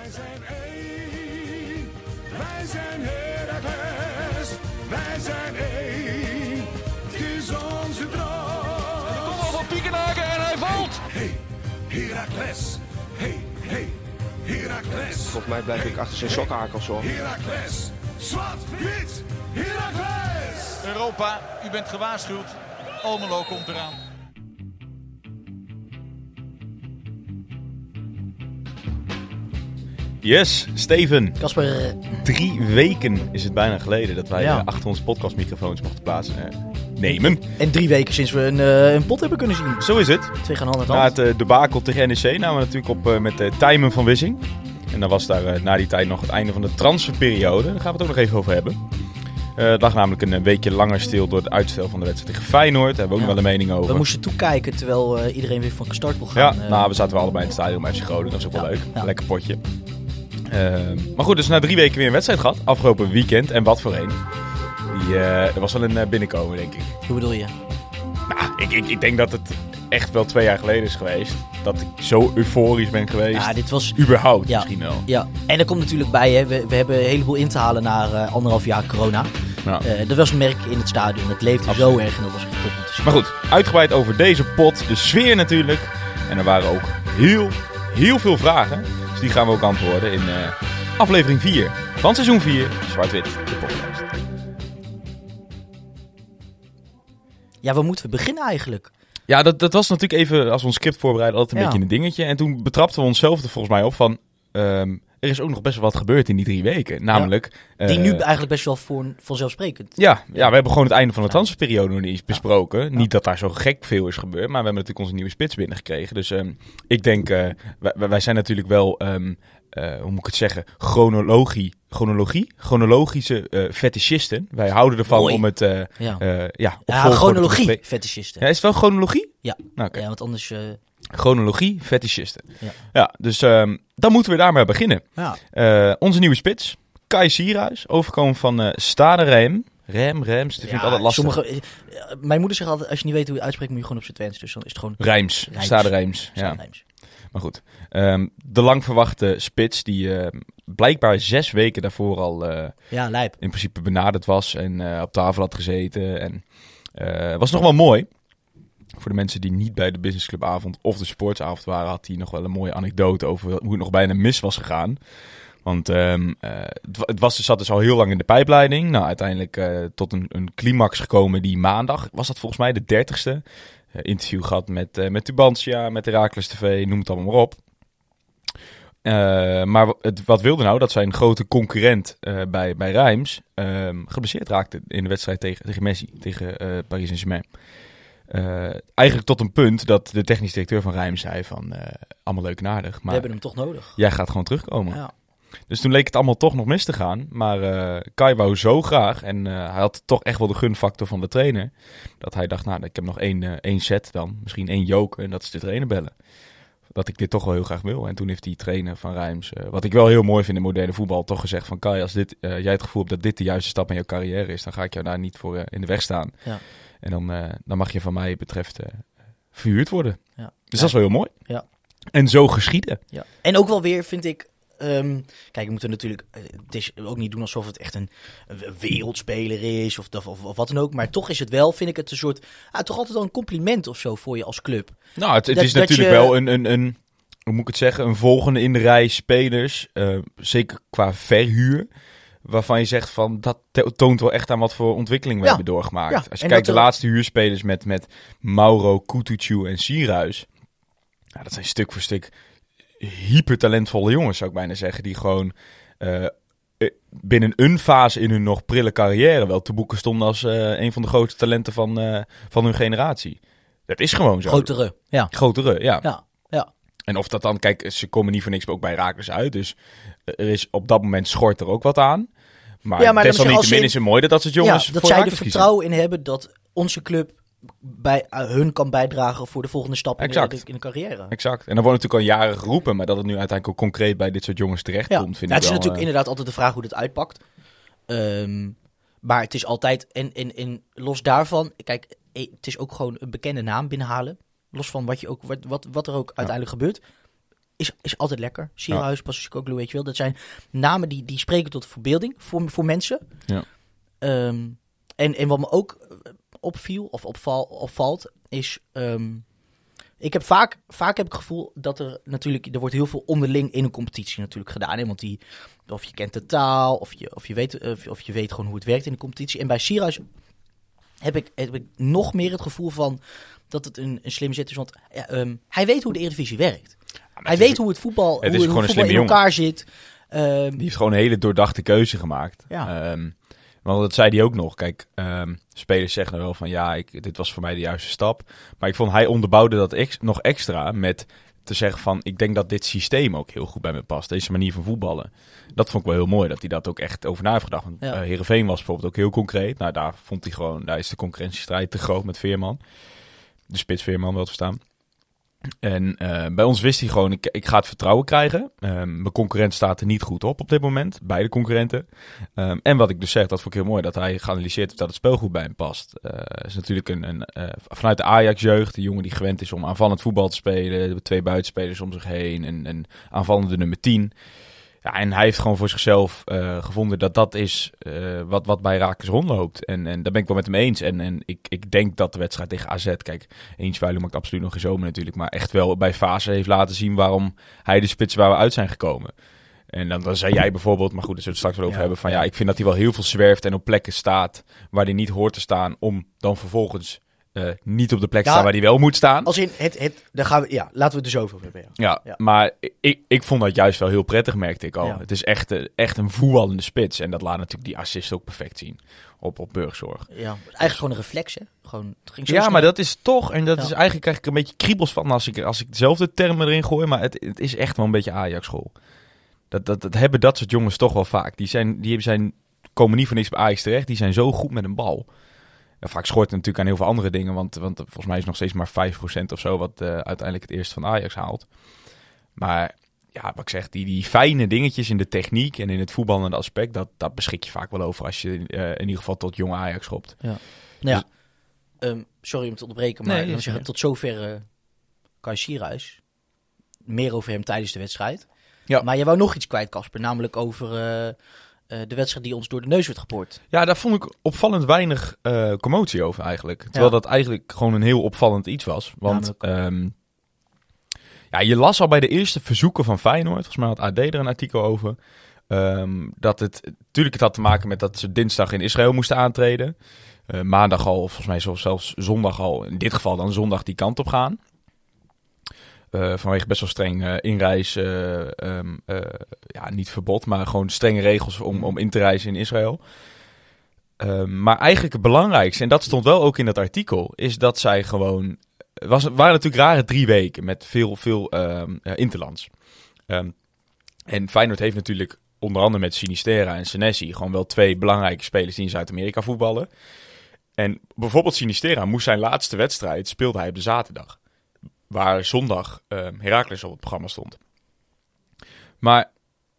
Wij zijn één, wij zijn Heracles, wij zijn één, het is onze droom. Kom op van Piekenhaken en hij valt. Hey, Heracles, hey, hey, Heracles. Volgens mij blijf ik achter zijn sokkenhakels hoor. Heracles, zwart, wit, Heracles. Europa, u bent gewaarschuwd. Almelo komt eraan. Yes, Steven. Casper, eh, Drie weken is het bijna geleden dat wij Ja. eh, achter onze podcastmicrofoons mochten plaatsen eh, nemen. en drie weken sinds we een, een pot hebben kunnen zien. Zo is het. Twee gaan hand in Na het uh, debakel tegen NEC namen we natuurlijk op met de Tijmen van Wissing. En dan was daar na die tijd nog het einde van de transferperiode. Daar gaan we het ook nog even over hebben. Het lag namelijk een, weekje langer stil door het uitstel van de wedstrijd tegen Feyenoord. Daar hebben we ook Ja. nog wel een mening over. We moesten toekijken terwijl iedereen weer van start wil Ja, gaan. eh. nou, we zaten wel allebei in het stadion bij FC Groningen. Dat is ook wel Ja, leuk. ja. Lekker potje. Ehm, maar goed, dus na drie weken weer een wedstrijd gehad. Afgelopen weekend. En wat voor een. Die, eh, er was wel een eh, binnenkomen, denk ik. Hoe bedoel je? Nou, ik, ik, ik denk dat het echt wel twee jaar geleden is geweest. Dat ik zo euforisch ben geweest. Ja, dit was... Überhaupt Ja. misschien wel. Ja, en er komt natuurlijk bij, hè, we, we hebben een heleboel in te halen na eh, anderhalf jaar corona. Ja. Eh dat was een merk in het stadion. Het leefde Absoluut. zo erg en dat was echt top om te zien. Maar goed, uitgebreid over deze pot. De sfeer natuurlijk. En er waren ook heel, heel veel vragen. Dus die gaan we ook antwoorden in eh, aflevering 4 van seizoen 4. Zwart-Wit, de podcast. Ja, waar moeten we beginnen eigenlijk? Ja, dat, dat was natuurlijk even, als we ons script voorbereiden, altijd een Ja. beetje een dingetje. En toen betrapten we onszelf er volgens mij op van... ehm, er is ook nog best wel wat gebeurd in die drie weken. Namelijk... Die eh, nu eigenlijk best wel voor, vanzelfsprekend. Ja, ja, we hebben gewoon het einde van de transferperiode nog niet besproken. Niet dat daar zo gek veel is gebeurd, maar we hebben natuurlijk onze nieuwe spits binnengekregen. Dus ehm, ik denk, eh, wij, wij zijn natuurlijk wel, ehm, eh, hoe moet ik het zeggen, chronologie, chronologie, chronologische eh fetischisten. Wij houden ervan Mooi. om het, eh, Ja, eh, ja, chronologie, fetischisten. Ja, is het wel chronologie? Ja. Nou, oké. Ja, want anders... Chronologie, fetischisten. Ja. Ja, dus ehm, dan moeten we daarmee beginnen. ja. Eh, onze nieuwe spits, Kai Sierhuis, overkomen van eh Stade Rem. Rem, Rems, dat vind ik altijd lastig. Sommige, eh, mijn moeder zegt altijd, als je niet weet hoe je uitspreekt, moet je gewoon op zijn Twents. Dus dan is het gewoon... Rijms, Rijms. Stade Rijms. Ja. Rijms. Maar goed, Ehm, de lang verwachte spits die ehm, blijkbaar zes weken daarvoor al Ja, lijp. in principe benaderd was en op tafel had gezeten. En was nog wel mooi. Voor de mensen die niet bij de businessclubavond of de sportsavond waren, had hij nog wel een mooie anekdote over hoe het nog bijna mis was gegaan. Want eh, het, wa- het was, dus- zat dus al heel lang in de pijpleiding. Nou, uiteindelijk eh, tot een, een climax gekomen die maandag, was dat volgens mij de dertigste. Eh, interview gehad met, met Tubantia, met Herakles TV, noem het allemaal maar op. Maar wa- het, wat wilde nou dat zijn grote concurrent bij, bij Rijms ehm geblesseerd raakte in de wedstrijd tegen, tegen Messi, tegen Paris Saint-Germain. Eh, eigenlijk tot een punt dat de technisch directeur van Rijms zei van eh, allemaal leuk en aardig, We maar hebben hem toch nodig. jij gaat gewoon terugkomen. Ja. Dus toen leek het allemaal toch nog mis te gaan. Maar eh Kai wou zo graag. En hij had toch echt wel de gunfactor van de trainer. Dat hij dacht, nou, ik heb nog één, één set dan. Misschien één joker. En dat is de trainer bellen. Dat ik dit toch wel heel graag wil. En toen heeft die trainer van Rijms, wat ik wel heel mooi vind in moderne voetbal, toch gezegd van Kai, als dit, jij het gevoel hebt dat dit de juiste stap in jouw carrière is, dan ga ik jou daar niet voor in de weg staan. Ja. En dan, eh, dan mag je van mij betreft eh, verhuurd worden. Ja. Dus dat is wel heel mooi. Ja. En zo geschieden. Ja. En ook wel weer vind ik. ehm, kijk, we moeten natuurlijk. eh, Het is ook niet doen alsof het echt een, een wereldspeler is of, of, of, wat dan ook. Maar toch is het wel, vind ik het een soort. Ah, toch altijd wel een compliment of zo voor je als club. Nou, het, het Dat- is dat natuurlijk je- wel een, een, een, hoe moet ik het zeggen, een volgende in de rij spelers, zeker qua verhuur, waarvan je zegt van, dat toont wel echt aan wat voor ontwikkeling we Ja. hebben doorgemaakt. Ja, Als je en kijkt de er- laatste huurspelers met, met Mauro, Kutucu en Sierhuis, ja, dat zijn stuk voor stuk hypertalentvolle jongens, zou ik bijna zeggen, die gewoon... eh, eh, binnen een fase in hun nog prille carrière wel te boeken stonden als eh, een van de grootste talenten van, eh, van hun generatie. Dat is gewoon zo. Grotere. Ja. Grotere, ja. Ja. Ja. En of dat dan, kijk, ze komen niet voor niks ook bij Rakers uit. Dus er is op dat moment schort er ook wat aan. Maar, Ja, maar desalniettemin is het mooi dat soort jongens ja, dat zij er vertrouwen in hebben dat onze club bij eh, hun kan bijdragen voor de volgende stap in de, Exact. in de carrière. Exact. En dan wordt natuurlijk al jaren geroepen, maar dat het nu uiteindelijk ook concreet bij dit soort jongens terecht Ja, komt, vind Ja, ik het is natuurlijk eh, inderdaad altijd de vraag hoe dat uitpakt. Ehm, maar het is altijd, en, en, en los daarvan, kijk, eh, het is ook gewoon een bekende naam binnenhalen. Los van wat, je ook, wat, wat, wat er ook uiteindelijk gebeurt. Is, is altijd lekker. Sierhuis, Pascal weet je wel. Dat zijn namen die, die spreken tot de verbeelding voor, voor mensen. Ja. Ehm, en, en wat me ook eh, opviel, of opval, opvalt, is... ehm, ik heb vaak, vaak heb ik het gevoel dat er natuurlijk... Er wordt heel veel onderling in een competitie natuurlijk gedaan. Hè? Want die, of je kent de taal, of je, of, je weet, of je weet gewoon hoe het werkt in de competitie. En bij Sierhuis heb ik, heb ik nog meer het gevoel van dat het een, een slim zet is. Want ja, ehm, hij weet hoe de Eredivisie werkt. hij weet hoe het voetbal, het is hoe, gewoon hoe een voetbal in elkaar zit. Ehm, Die heeft gewoon een hele doordachte keuze gemaakt. Ja. Ehm, want dat zei hij ook nog. Kijk, spelers zeggen wel van ja, ik, dit was voor mij de juiste stap. Maar ik vond hij onderbouwde dat ex- nog extra met te zeggen van ik denk dat dit systeem ook heel goed bij me past. Deze manier van voetballen. Dat vond ik wel heel mooi dat hij dat ook echt over na heeft gedacht. Want Ja. eh, Heerenveen was bijvoorbeeld ook heel concreet. Nou, daar vond hij gewoon, daar is de concurrentiestrijd te groot met Veerman. De spits Veerman wel te verstaan. En eh, bij ons wist hij gewoon, ik, ik ga het vertrouwen krijgen. Ehm, mijn concurrent staat er niet goed op op dit moment. Beide concurrenten. Ehm, en wat ik dus zeg, dat vond ik heel mooi. Dat hij geanalyseerd heeft dat het spel goed bij hem past. Eh is natuurlijk een, een, eh, vanuit de Ajax-jeugd. Een jongen die gewend is om aanvallend voetbal te spelen. Twee buitenspelers om zich heen. En aanvallende nummer 10. Ja, en hij heeft gewoon voor zichzelf eh, gevonden dat dat is eh, wat, wat bij Rakers rondloopt. En, en daar ben ik wel met hem eens. En, en ik, ik denk dat de wedstrijd tegen AZ, kijk, Eensvuilen maakt absoluut nog geen zomer natuurlijk, maar echt wel bij fase heeft laten zien waarom hij de spits waar we uit zijn gekomen. En dan, dan zei jij bijvoorbeeld, maar goed, daar zullen we het straks wel over Ja. hebben, van ja, ik vind dat hij wel heel veel zwerft en op plekken staat waar hij niet hoort te staan, om dan vervolgens eh, niet op de plek Ja. staan waar hij wel moet staan. als in het, het, daar gaan we, ja, laten we het er zo over hebben. Ja. Ja, Ja. maar ik, ik vond dat juist wel heel prettig, merkte ik al. Het is echt, eh, echt een voetballende spits. En dat laat natuurlijk die assist ook perfect zien op, op Burgzorg. Ja, eigenlijk gewoon een reflex, hè? Gewoon, het ging zo Ja, snel. maar dat is toch, en dat is eigenlijk krijg ik een beetje kriebels van als ik, als ik dezelfde termen erin gooi, maar het, het is echt wel een beetje Ajax-school. Dat, dat, dat hebben dat soort jongens toch wel vaak. Die, zijn, die zijn, komen niet voor niks bij Ajax terecht, die zijn zo goed met een bal. En vaak schort het natuurlijk aan heel veel andere dingen, want, want volgens mij is het nog steeds maar 5% of zo wat eh, uiteindelijk het eerst van Ajax haalt. Maar ja, wat ik zeg, die, die fijne dingetjes in de techniek en in het voetballende aspect, dat, dat beschik je vaak wel over als je eh, in ieder geval tot jonge Ajax schopt. Nou ja, ehm, sorry om te onderbreken, maar Nee, is zeggen, tot zover eh Kai Sierhuis. Meer over hem tijdens de wedstrijd. Ja. Maar jij wou nog iets kwijt, Casper. Namelijk over eh, de wedstrijd die ons door de neus werd gepoord. Ja, daar vond ik opvallend weinig eh, commotie over eigenlijk. Terwijl Ja. dat eigenlijk gewoon een heel opvallend iets was. Want Namelijk? ehm, ja, je las al bij de eerste verzoeken van Feyenoord, volgens mij had AD er een artikel over, ehm, dat het, natuurlijk het had te maken met dat ze dinsdag in Israël moesten aantreden. Eh, maandag al, of volgens mij zelfs zondag al, in dit geval dan zondag die kant op gaan. Eh, vanwege best wel streng eh, inreis, eh, ehm, eh, ja, niet verbod, maar gewoon strenge regels om, om in te reizen in Israël. Ehm, maar eigenlijk het belangrijkste, en dat stond wel ook in dat artikel, is dat zij gewoon. Het was, waren natuurlijk rare drie weken met veel, veel ehm eh, interlands. En Feyenoord heeft natuurlijk onder andere met Sinistera en Senesi gewoon wel twee belangrijke spelers die in Zuid-Amerika voetballen. En bijvoorbeeld Sinistera moest zijn laatste wedstrijd speelde hij op de zaterdag. Waar zondag Heracles op het programma stond. Maar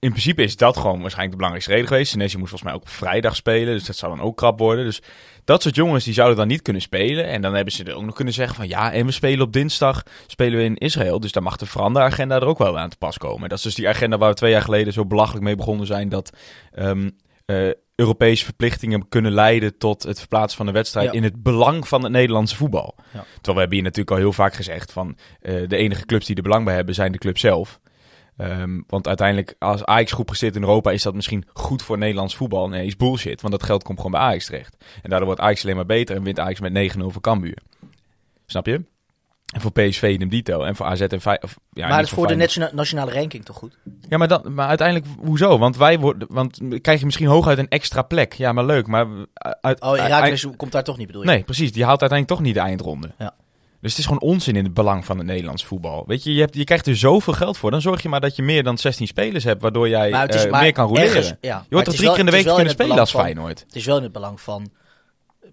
in principe is dat gewoon waarschijnlijk de belangrijkste reden geweest. Senesi moest volgens mij ook op vrijdag spelen, dus dat zou dan ook krap worden. Dus dat soort jongens die zouden dan niet kunnen spelen. En dan hebben ze er ook nog kunnen zeggen van ja, en we spelen op dinsdag spelen we in Israël. Dus dan mag de veranderagenda er ook wel aan te pas komen. Dat is dus die agenda waar we twee jaar geleden zo belachelijk mee begonnen zijn. Dat ehm, eh, Europese verplichtingen kunnen leiden tot het verplaatsen van de wedstrijd Ja. in het belang van het Nederlandse voetbal. Ja. Terwijl we hebben hier natuurlijk al heel vaak gezegd van eh, de enige clubs die er belang bij hebben zijn de club zelf. Ehm, want uiteindelijk, als Ajax goed presteert in Europa, is dat misschien goed voor Nederlands voetbal. Nee, is bullshit, want dat geld komt gewoon bij Ajax terecht. En daardoor wordt Ajax alleen maar beter en wint Ajax met 9-0 voor Cambuur. Snap je? En voor PSV idem dito. En voor AZ en of, ja, maar het is voor de nationale ranking toch goed? Ja, maar, dan, maar uiteindelijk, hoezo? Want wij worden, want krijg je misschien hooguit een extra plek. Ja, maar leuk. Maar uit, Oh, Herakles komt daar toch niet, bedoel je? Nee, precies. Die haalt uiteindelijk toch niet de eindronde. Ja. Dus het is gewoon onzin in het belang van het Nederlands voetbal. Weet je, je, hebt, je krijgt er zoveel geld voor. Dan zorg je maar dat je meer dan 16 spelers hebt, waardoor jij eh, meer kan roleren. ja, je wordt toch drie keer in de week kunnen in spelen als Feyenoord. Het is wel in het belang van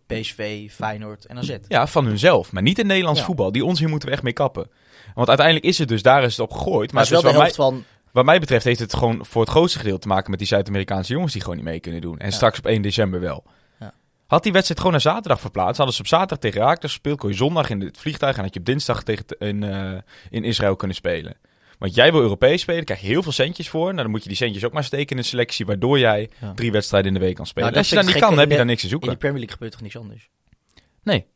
PSV, Feyenoord en AZ. Ja, van hunzelf. Maar niet in Nederlands Ja. voetbal. Die onzin moeten we echt mee kappen. Want uiteindelijk is het dus, daar is het op gegooid. Maar Maar het is wel de wat, mij, van... wat mij betreft heeft het gewoon voor het grootste gedeelte te maken met die Zuid-Amerikaanse jongens die gewoon niet mee kunnen doen. En Ja. straks op 1 december wel. Ja. Had die wedstrijd gewoon naar zaterdag verplaatst, hadden ze op zaterdag tegen Raakles gespeeld, kon je zondag in het vliegtuig en had je op dinsdag tegen in, eh, in Israël kunnen spelen. Want jij wil Europees spelen, krijg je heel veel centjes voor. Nou, dan moet je die centjes ook maar steken in een selectie, waardoor jij Ja. drie wedstrijden in de week kan spelen. Nou, Als je dat niet kan, dan heb je daar niks te In zoeken. die Premier League gebeurt toch niks anders? Nee.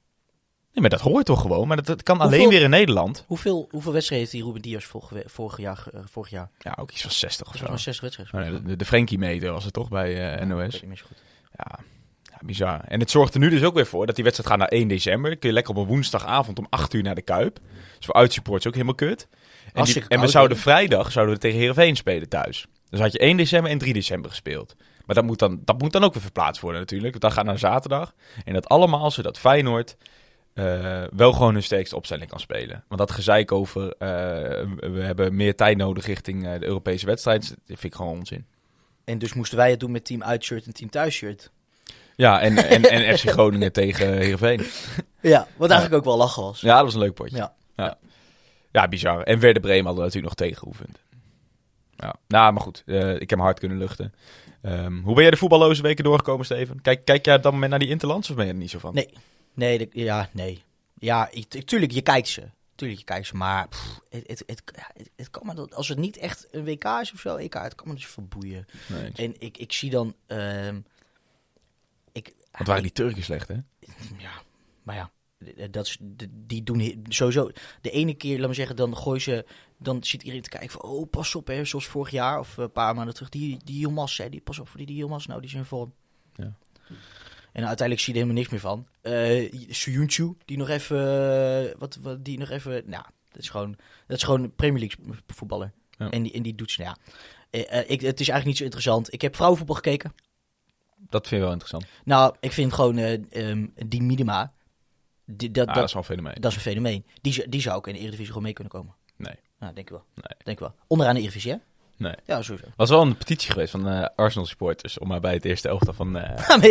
Nee, maar dat hoort toch gewoon. Maar dat, dat kan Hoeveel- alleen weer in Nederland. Hoeveel, hoeveel wedstrijden heeft die Ruben Diaz vorige, vorig, jaar, eh, vorig jaar? Ja, ook iets van 60 of zo. maar 60 wedstrijden. Oh, nee, de, de Frenkie-meter was het toch bij eh, Ik weet NOS? zo goed. Ja, ja, bizar. En het zorgt er nu dus ook weer voor dat die wedstrijd gaat naar 1 december. Dan kun je lekker op een woensdagavond om 8 uur naar de Kuip. Dus voor uitsupports ook helemaal kut. En, die- en we zouden vrijdag zouden we tegen Heerenveen spelen thuis. Dus had je 1 december en 3 december gespeeld. Maar dat moet dan, dat moet dan ook weer verplaatst worden natuurlijk. Dat gaat naar zaterdag. En dat allemaal zodat Feyenoord eh, wel gewoon hun sterkste opstelling kan spelen. Want dat gezeik over eh, we hebben meer tijd nodig richting eh, de Europese wedstrijd, dat vind ik gewoon onzin. En dus moesten wij het doen met team uitshirt en team thuisshirt. Ja, en, en, en FC Groningen tegen Heerenveen. Ja, wat eigenlijk ook wel lachen was. Ja, dat was een leuk potje. Ja. ja. Ja, bizar. En Werder Bremen hadden natuurlijk nog tegengeoefend. Ja, nou, maar goed. eh, ik heb hard kunnen luchten. Ehm, hoe ben jij de voetballoze weken doorgekomen, Steven? Kijk, kijk jij op dat moment naar die Interlands of ben je er niet zo van? Nee. Nee, de- ja, nee. Ja, ik, tuurlijk, je kijkt ze. Tuurlijk, je kijkt ze. Maar pff, het, het, het, het, kan me, dat- als het niet echt een WK is of zo, EK, het kan me dus verboeien. Nee. En ik, ik zie dan... ehm ik, Wat waren die Turken slecht, hè? Ja, maar ja, dat is, de- die doen sowieso. De ene keer, laat me zeggen, dan gooi ze, dan zit iedereen te kijken van, oh, pas op, hè, zoals vorig jaar of een paar maanden terug, die, die Yilmaz, hè, die, pas op voor die, die Yilmaz, nou, die zijn in vorm. Ja. En uiteindelijk zie je er helemaal niks meer van. Eh Suyunchu, die nog even, eh, wat, wat, die nog even, nou, dat is gewoon, dat is gewoon een Premier League voetballer. Ja. En, die, en die doet ze, nou ja. Eh, eh, ik, het is eigenlijk niet zo interessant. Ik heb vrouwenvoetbal gekeken. Dat vind je wel interessant. Nou, ik vind gewoon eh, ehm, die minima. Die, dat, Ah, dat, dat is wel een fenomeen. dat is een fenomeen. Die, die zou ook in de Eredivisie gewoon mee kunnen komen. Nee. Nou, denk ik wel. Nee. Denk ik wel. Onderaan de Eredivisie, hè? Nee. Ja, sowieso. Was wel een petitie geweest van eh, Arsenal supporters om maar bij het eerste elftal van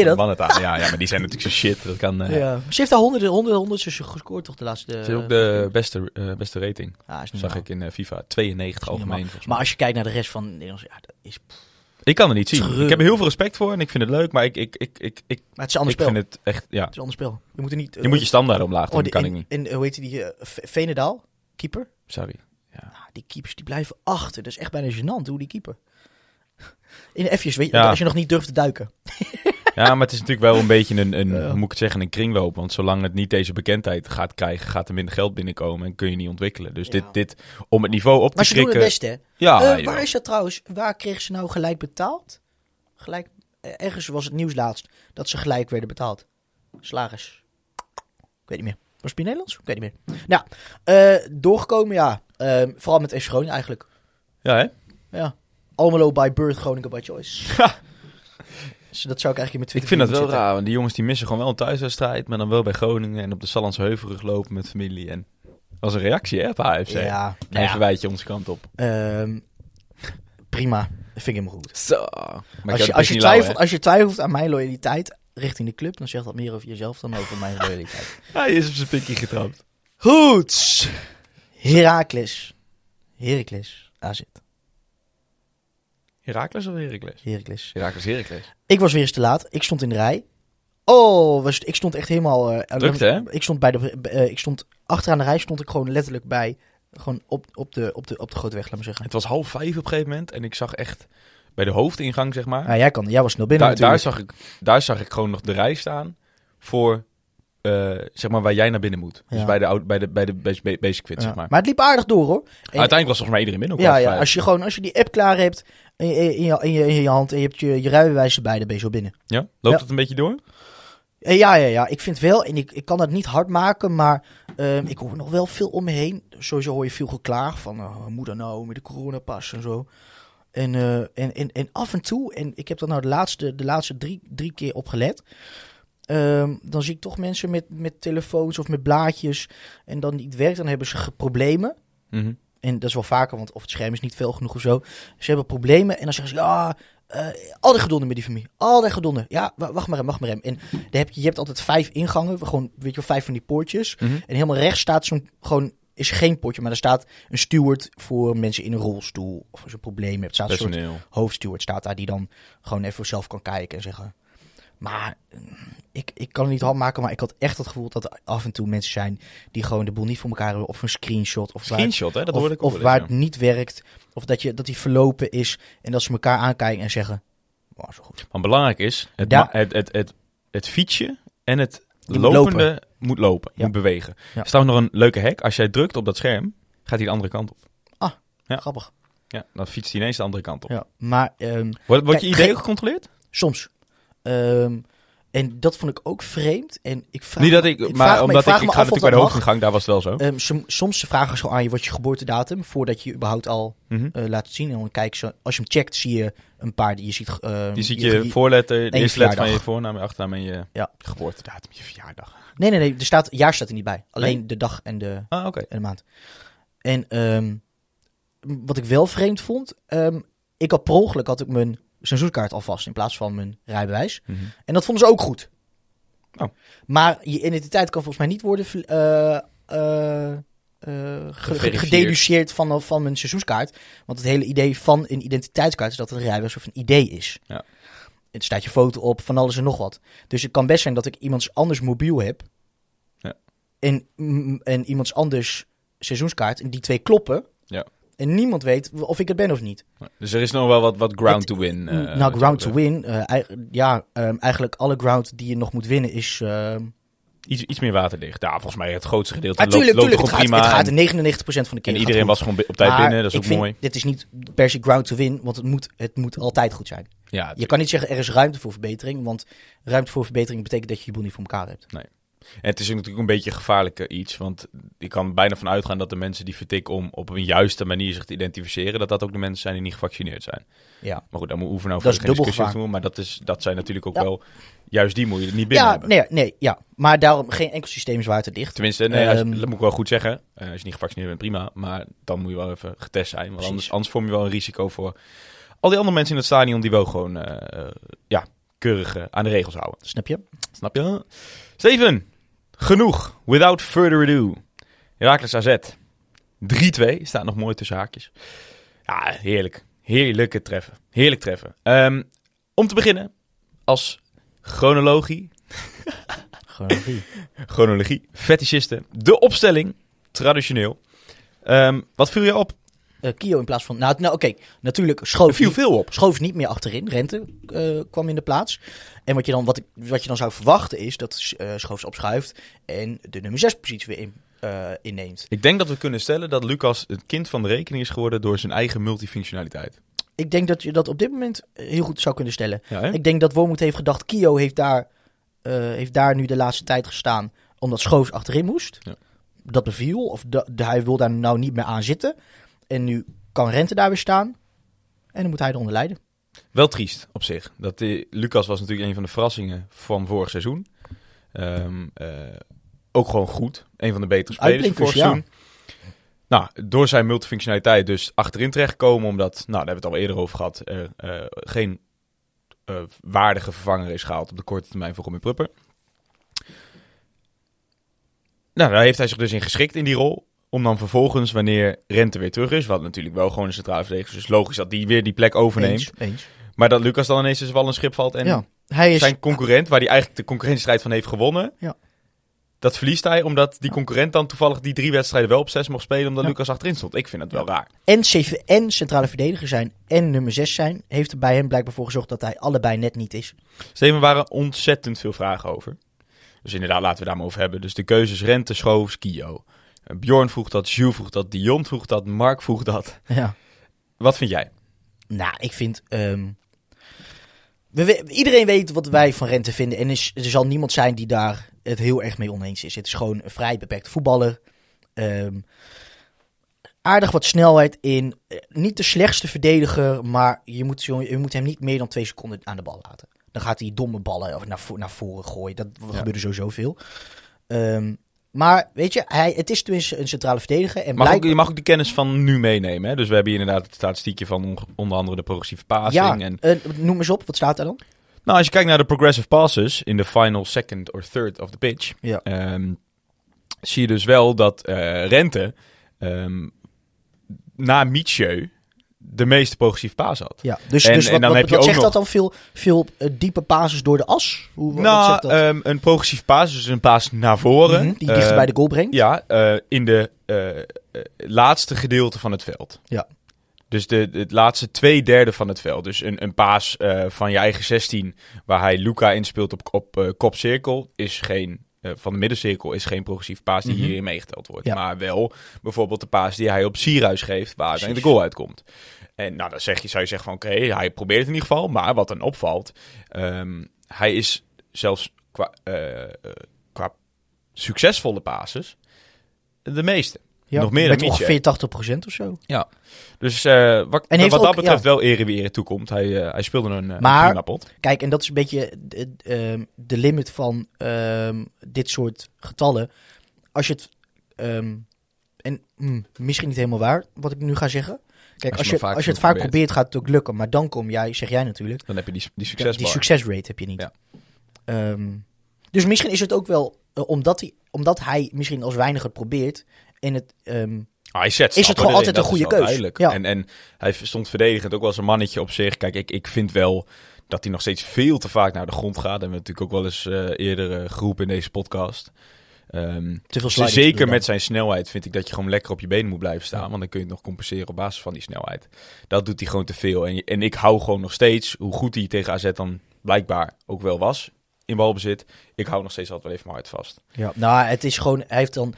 dat? mannen te halen. Ja, ja, maar die zijn natuurlijk zo shit. Dat kan. eh Ja. Ze heeft daar honderden, honderden, honderden gescoord toch de laatste... Het is ook de beste, eh, beste rating. Ja, is niet Zag normaal. ik in FIFA. 92 Is niet algemeen. Maar als je kijkt naar de rest van Nederland, ja, dat is... pff. Ik kan het niet zien. Ik heb er heel veel respect voor en ik vind het leuk, maar ik, ik, ik, ik, ik, Maar het is een ander ik spel. vind het echt, ja. Het is een ander spel. Je moet er niet... Je moet je standaard omlaag doen, oh, die- kan ik niet. En hoe heet die, eh, V- Venendaal? Keeper? Sorry. Ah, die keepers die blijven achter. Dat is echt bijna gênant hoe die keeper. In de F'jes, weet je, Ja. als je nog niet durft te duiken. Ja, maar het is natuurlijk wel een beetje een, een Ja. hoe moet ik het zeggen, een kringloop. Want zolang het niet deze bekendheid gaat krijgen, gaat er minder geld binnenkomen en kun je niet ontwikkelen. Dus Ja. dit, dit, om het niveau op te Maar ze doen het krikken... best, hè? Ja, Eh, waar is dat trouwens? Waar kregen ze nou gelijk betaald? Gelijk, eh, ergens was het nieuws laatst dat ze gelijk werden betaald. Slagers. Ik weet niet meer. Was het in Nederlands? Ik weet niet meer. Nou, eh, doorgekomen, ja. Eh, vooral met FC Groningen eigenlijk. Ja, hè? Ja. Almelo by birth, Groningen by choice. Dus dat zou ik eigenlijk in mijn Ik Twitter vind dat wel zitten. raar, want die jongens die missen gewoon wel een thuiswedstrijd, maar dan wel bij Groningen en op de Sallandse Heuvelrug lopen met familie. En was een reactie, hè, op AFC. Ja, nou ja. verwijt je onze kant op. Ehm, prima. Dat vind ik helemaal goed. Zo. Maar Als je, als, je twijfelt, als je twijfelt aan mijn loyaliteit richting de club, dan zegt dat meer over jezelf dan over mijn loyaliteit. Hij is op zijn pikje getrapt. Goed. Heracles. Heracles. AZ. Herakles of Heracles? Heracles. Herakles, Heracles. Ik was weer eens te laat. Ik stond in de rij. Oh, was, ik stond echt helemaal... Drukte, hè? Ik stond, bij de, eh, ik stond achteraan de rij, stond ik gewoon letterlijk bij... Gewoon op, op, de, op, de, op de grote weg, laat maar zeggen. Het was half vijf op een gegeven moment en ik zag echt bij de hoofdingang, zeg maar. Ja, jij, kan, jij was snel binnen daar, zag ik, daar zag ik gewoon nog de rij staan voor, eh, zeg maar, waar jij naar binnen moet. Dus bij de, bij de, bij de basic, basic fit, Ja. zeg maar. Maar het liep aardig door, hoor. En- Uiteindelijk was volgens mij iedereen binnen. Ja, ja vijf. als, je gewoon, als je die app klaar hebt in, je- in, je, in, je, in je hand en je hebt je, je rijbewijs erbij, dan ben je zo binnen. ja? Loopt Ja. het een beetje door? Eh, Ja, ja, ja. Ik vind wel, en ik, ik kan dat niet hard maken, maar ehm, ik hoor nog wel veel om me heen. Sowieso hoor je veel geklaag van, oh, hoe dan nou, met de coronapas en zo. En, eh, en, en, en af en toe, en ik heb dat nou de laatste, de laatste drie, drie keer op gelet. ehm, dan zie ik toch mensen met, met telefoons of met blaadjes en dan niet werkt, dan hebben ze problemen. Mhm. En dat is wel vaker, want of het scherm is niet veel genoeg of zo. Ze hebben problemen en dan zeggen ze, ja, eh altijd gedonden met die familie. Altijd gedonden. Ja, wa- wacht maar hem, wacht maar hem. En heb je, je hebt altijd vijf ingangen, gewoon, weet je wel, vijf van die poortjes. Mhm. En helemaal rechts staat zo'n, gewoon, is geen potje, maar er staat een steward voor mensen in een rolstoel. Of als je een probleem hebt, staat een soort hoofdsteward staat daar die dan gewoon even zelf kan kijken en zeggen... Maar eh, ik, ik kan het niet hard maken, maar ik had echt het gevoel dat er af en toe mensen zijn die gewoon de boel niet voor elkaar hebben. Of een screenshot. Of waar- Screenshot, hè? Dat of, hoorde ik ook of wel waar het niet werkt. Of dat, je, dat die verlopen is. En dat ze elkaar aankijken en zeggen... Wow, zo goed. Want belangrijk is, het, Ja. het, het, het, het fietsje en het Die lopende moet lopen, Ja. moet bewegen. Ja. Er staat nog een leuke hack. Als jij drukt op dat scherm, gaat hij de andere kant op. Ja. Grappig. Ja, dan fietst hij ineens de andere kant op. Ja. Maar ehm, Wordt, wordt Kijk, je idee gecontroleerd? soms. Ehm, en dat vond ik ook vreemd. En ik vraag Niet dat me- ik, maar me- omdat ik, ik, ga natuurlijk bij de hoofdingang, daar was het wel zo. Som- soms ze vragen ze aan je wat je geboortedatum voordat je überhaupt al Mhm. eh, laat zien. En dan kijk ze, als je hem checkt, zie je een paar die je ziet. ehm, Je ziet je voorletter, de je eerste letter van je voornaam, je achternaam en je Ja. geboortedatum, je verjaardag. Nee, nee, nee. Er staat, jaar staat er niet bij. Alleen Nee? de dag en de, Ah, en de maand. En wat ik wel vreemd vond, ik had per ongeluk had ik mijn seizoenskaart alvast in plaats van mijn rijbewijs. Mhm. En dat vonden ze ook goed. Oh. Maar je identiteit kan volgens mij niet worden eh, eh, eh, gededuceerd van, van mijn seizoenskaart. Want het hele idee van een identiteitskaart is dat het een rijbewijs of een idee is. Ja. Er staat je foto op, van alles en nog wat. Dus het kan best zijn dat ik iemands anders mobiel heb. Ja. En, mm, en iemands anders seizoenskaart. En die twee kloppen. En niemand weet of ik het ben of niet. Dus er is nog wel wat, wat ground Het- to win. eh, nou, ground to win. ei- ja, ehm, eigenlijk alle ground die je nog moet winnen is... ehm, Iets, iets meer waterdicht. Ja, volgens mij het grootste gedeelte Ah, loopt, tuurlijk, loopt tuurlijk. Het gaat, prima. het gaat en, 99% van de keer en iedereen was gewoon op tijd Maar binnen, dat is ik ook vind, mooi. Dit is niet per se ground to win, want het moet, het moet altijd goed zijn. Ja, Je kan niet zeggen er is ruimte voor verbetering, want ruimte voor verbetering betekent dat je je boel niet voor elkaar hebt. En het is natuurlijk een beetje gevaarlijke iets, want ik kan bijna van uitgaan dat de mensen die vertikken om op een juiste manier zich te identificeren, dat dat ook de mensen zijn die niet gevaccineerd zijn. Ja, Maar goed, daar moeten we nou Dat voor is geen discussie over doen, maar dat, is, dat zijn natuurlijk ook Ja. wel, juist die moet je er niet binnen ja hebben. nee, nee, ja. Maar daarom geen enkel systeem is waterdicht. Tenminste, nee, als- Ehm, dat moet ik wel goed zeggen. Eh, als je niet gevaccineerd bent, prima. Maar dan moet je wel even getest zijn. Want Precies. anders, anders vorm je wel een risico voor al die andere mensen in het stadion die wel gewoon eh, eh, ja, keurig eh, aan de regels houden. Snap je? Snap je? Steven, genoeg. Without further ado. Herakles AZ. 3-2. Staat nog mooi tussen haakjes. Ja, heerlijk. Heerlijke treffen. Heerlijk treffen. Ehm, om te beginnen, als chronologie, wie? chronologie, fetischisten, de opstelling, traditioneel. Ehm, wat viel je op? Eh, Kio in plaats van... Nou, nou oké. Natuurlijk schoof, Er viel niet- veel op. schoof niet meer achterin. Rente eh, kwam in de plaats. En wat je dan, wat ik, wat je dan zou verwachten is dat eh Schoofs opschuift en de nummer 6 positie weer in, eh, inneemt. Ik denk dat we kunnen stellen dat Lucas het kind van de rekening is geworden door zijn eigen multifunctionaliteit. Ik denk dat je dat op dit moment heel goed zou kunnen stellen. Ja? Ik denk dat Wormoed heeft gedacht, Kio heeft daar, eh, heeft daar nu de laatste tijd gestaan, omdat Schoofs achterin moest. Ja. Dat beviel, of da- hij wil daar nou niet meer aan zitten. En nu kan Rente daar weer staan. En dan moet hij eronder leiden. Wel triest op zich. Dat die, Lucas was natuurlijk een van de verrassingen van vorig seizoen. Ehm, eh, ook gewoon goed. Een van de betere spelers van vorig Uitblinkers, seizoen. Nou, door zijn multifunctionaliteit dus achterin terechtgekomen. Omdat, nou, daar hebben we het al eerder over gehad. Er eh, geen eh, waardige vervanger is gehaald op de korte termijn voor Robin Prupper. Nou, daar heeft hij zich dus in geschikt in die rol. Om dan vervolgens, wanneer Rente weer terug is, wat natuurlijk wel gewoon een centrale verdediger is, dus logisch dat die weer die plek overneemt. Eens, eens. Maar dat Lucas dan ineens dus wel een schip valt en ja. Hij is, zijn concurrent, waar hij eigenlijk de concurrentiestrijd van heeft gewonnen, Ja. dat verliest hij omdat die concurrent dan toevallig die drie wedstrijden wel op zes mocht spelen, omdat Ja. Lucas achterin stond. Ik vind het wel raar. en, en centrale verdediger zijn en nummer 6 zijn, heeft er bij hem blijkbaar voor gezorgd dat hij allebei net niet is. Steven, waren ontzettend veel vragen over. Dus inderdaad, laten we daar maar over hebben. Dus de keuzes Rente, Schoofs, Kio. Eh, Bjorn vroeg dat, Jules vroeg dat, Dion vroeg dat, Mark vroeg dat. Ja. Wat vind jij? Nou, ik vind. ehm, we, we- iedereen weet wat wij van Rente vinden. En is, er zal niemand zijn die daar het heel erg mee oneens is. Het is gewoon een vrij beperkte voetballer. Ehm, aardig wat snelheid in. Eh, Niet de slechtste verdediger, maar je moet, je moet hem niet meer dan twee seconden aan de bal laten. Dan gaat hij domme ballen of naar, naar voren gooien. Dat gebeurt er sowieso veel. Ehm, maar weet je, hij, het is tenminste een centrale verdediger. En Mag ook, blijk- je mag ook die kennis van nu meenemen. Hè? Dus we hebben hier inderdaad het statistiekje van on- onder andere de progressieve passing. ja, En, eh, noem eens op, wat staat er dan? nou, als je kijkt naar de progressive passes in de final second or third of the pitch, Ja. ehm, zie je dus wel dat eh, Rente ehm, na Mietje de meeste progressieve paas had. Ja, dus, En- dus en wat, dan wat, heb je wat zegt nog- dat dan? Veel, veel eh, diepe pases door de as? Hoe, nou, zegt dat? ehm, een progressief paas, dus een paas naar voren. Mhm, die dichter Eh, bij de goal brengt? Ja, eh, in de eh, laatste gedeelte van het veld. Ja. Dus de, de- het laatste twee derde van het veld. Dus een, een paas van je eigen 16, waar hij Luca inspeelt op, op kopcirkel, is geen. Eh, van de middencirkel is geen progressief paas die Mhm. hierin meegeteld wordt. Ja. Maar wel bijvoorbeeld de paas die hij op Sierhuis geeft, waar uiteindelijk de goal uitkomt. En nou, dan zeg je, zou je zeggen van oké, hij probeert het in ieder geval. Maar wat dan opvalt, ehm, hij is zelfs qua, eh, eh, qua succesvolle pases de meeste. Ja, nog meer met dan ongeveer 80% of zo. Dus eh, wat, En wat dat betreft ja. wel ere wie ere toekomt. Hij, eh, hij speelde een, eh, Maar- een prima pot. Kijk, en dat is een beetje de, ehm, de limit van ehm, dit soort getallen. Als je het. ehm, en hm, misschien niet helemaal waar wat ik nu ga zeggen. Kijk, Als als je maar als je het vaak probeert, gaat het ook lukken. Maar dan kom jij, zeg jij natuurlijk. Dan heb je die, die Die succesrate heb je niet. Ja. Dus misschien is het ook wel omdat, hij, omdat hij misschien als weinig het probeert. Het. Ah, hij zet Is het gewoon altijd een goede duidelijk. Ja. En, en hij stond verdedigend ook wel als een mannetje op zich. Kijk, ik, ik vind wel dat hij nog steeds veel te vaak naar de grond gaat. En we hebben natuurlijk ook wel eens eh, eerder eh, geroepen in deze podcast. Ehm, te veel slidings zeker met zijn snelheid vind ik dat je gewoon lekker op je benen moet blijven staan. Ja. Want dan kun je het nog compenseren op basis van die snelheid. Dat doet hij gewoon te veel. En, en ik hou gewoon nog steeds, hoe goed hij tegen AZ dan blijkbaar ook wel was in balbezit. Ik hou nog steeds altijd wel even mijn hart vast. Ja, nou, het is gewoon. Hij heeft dan.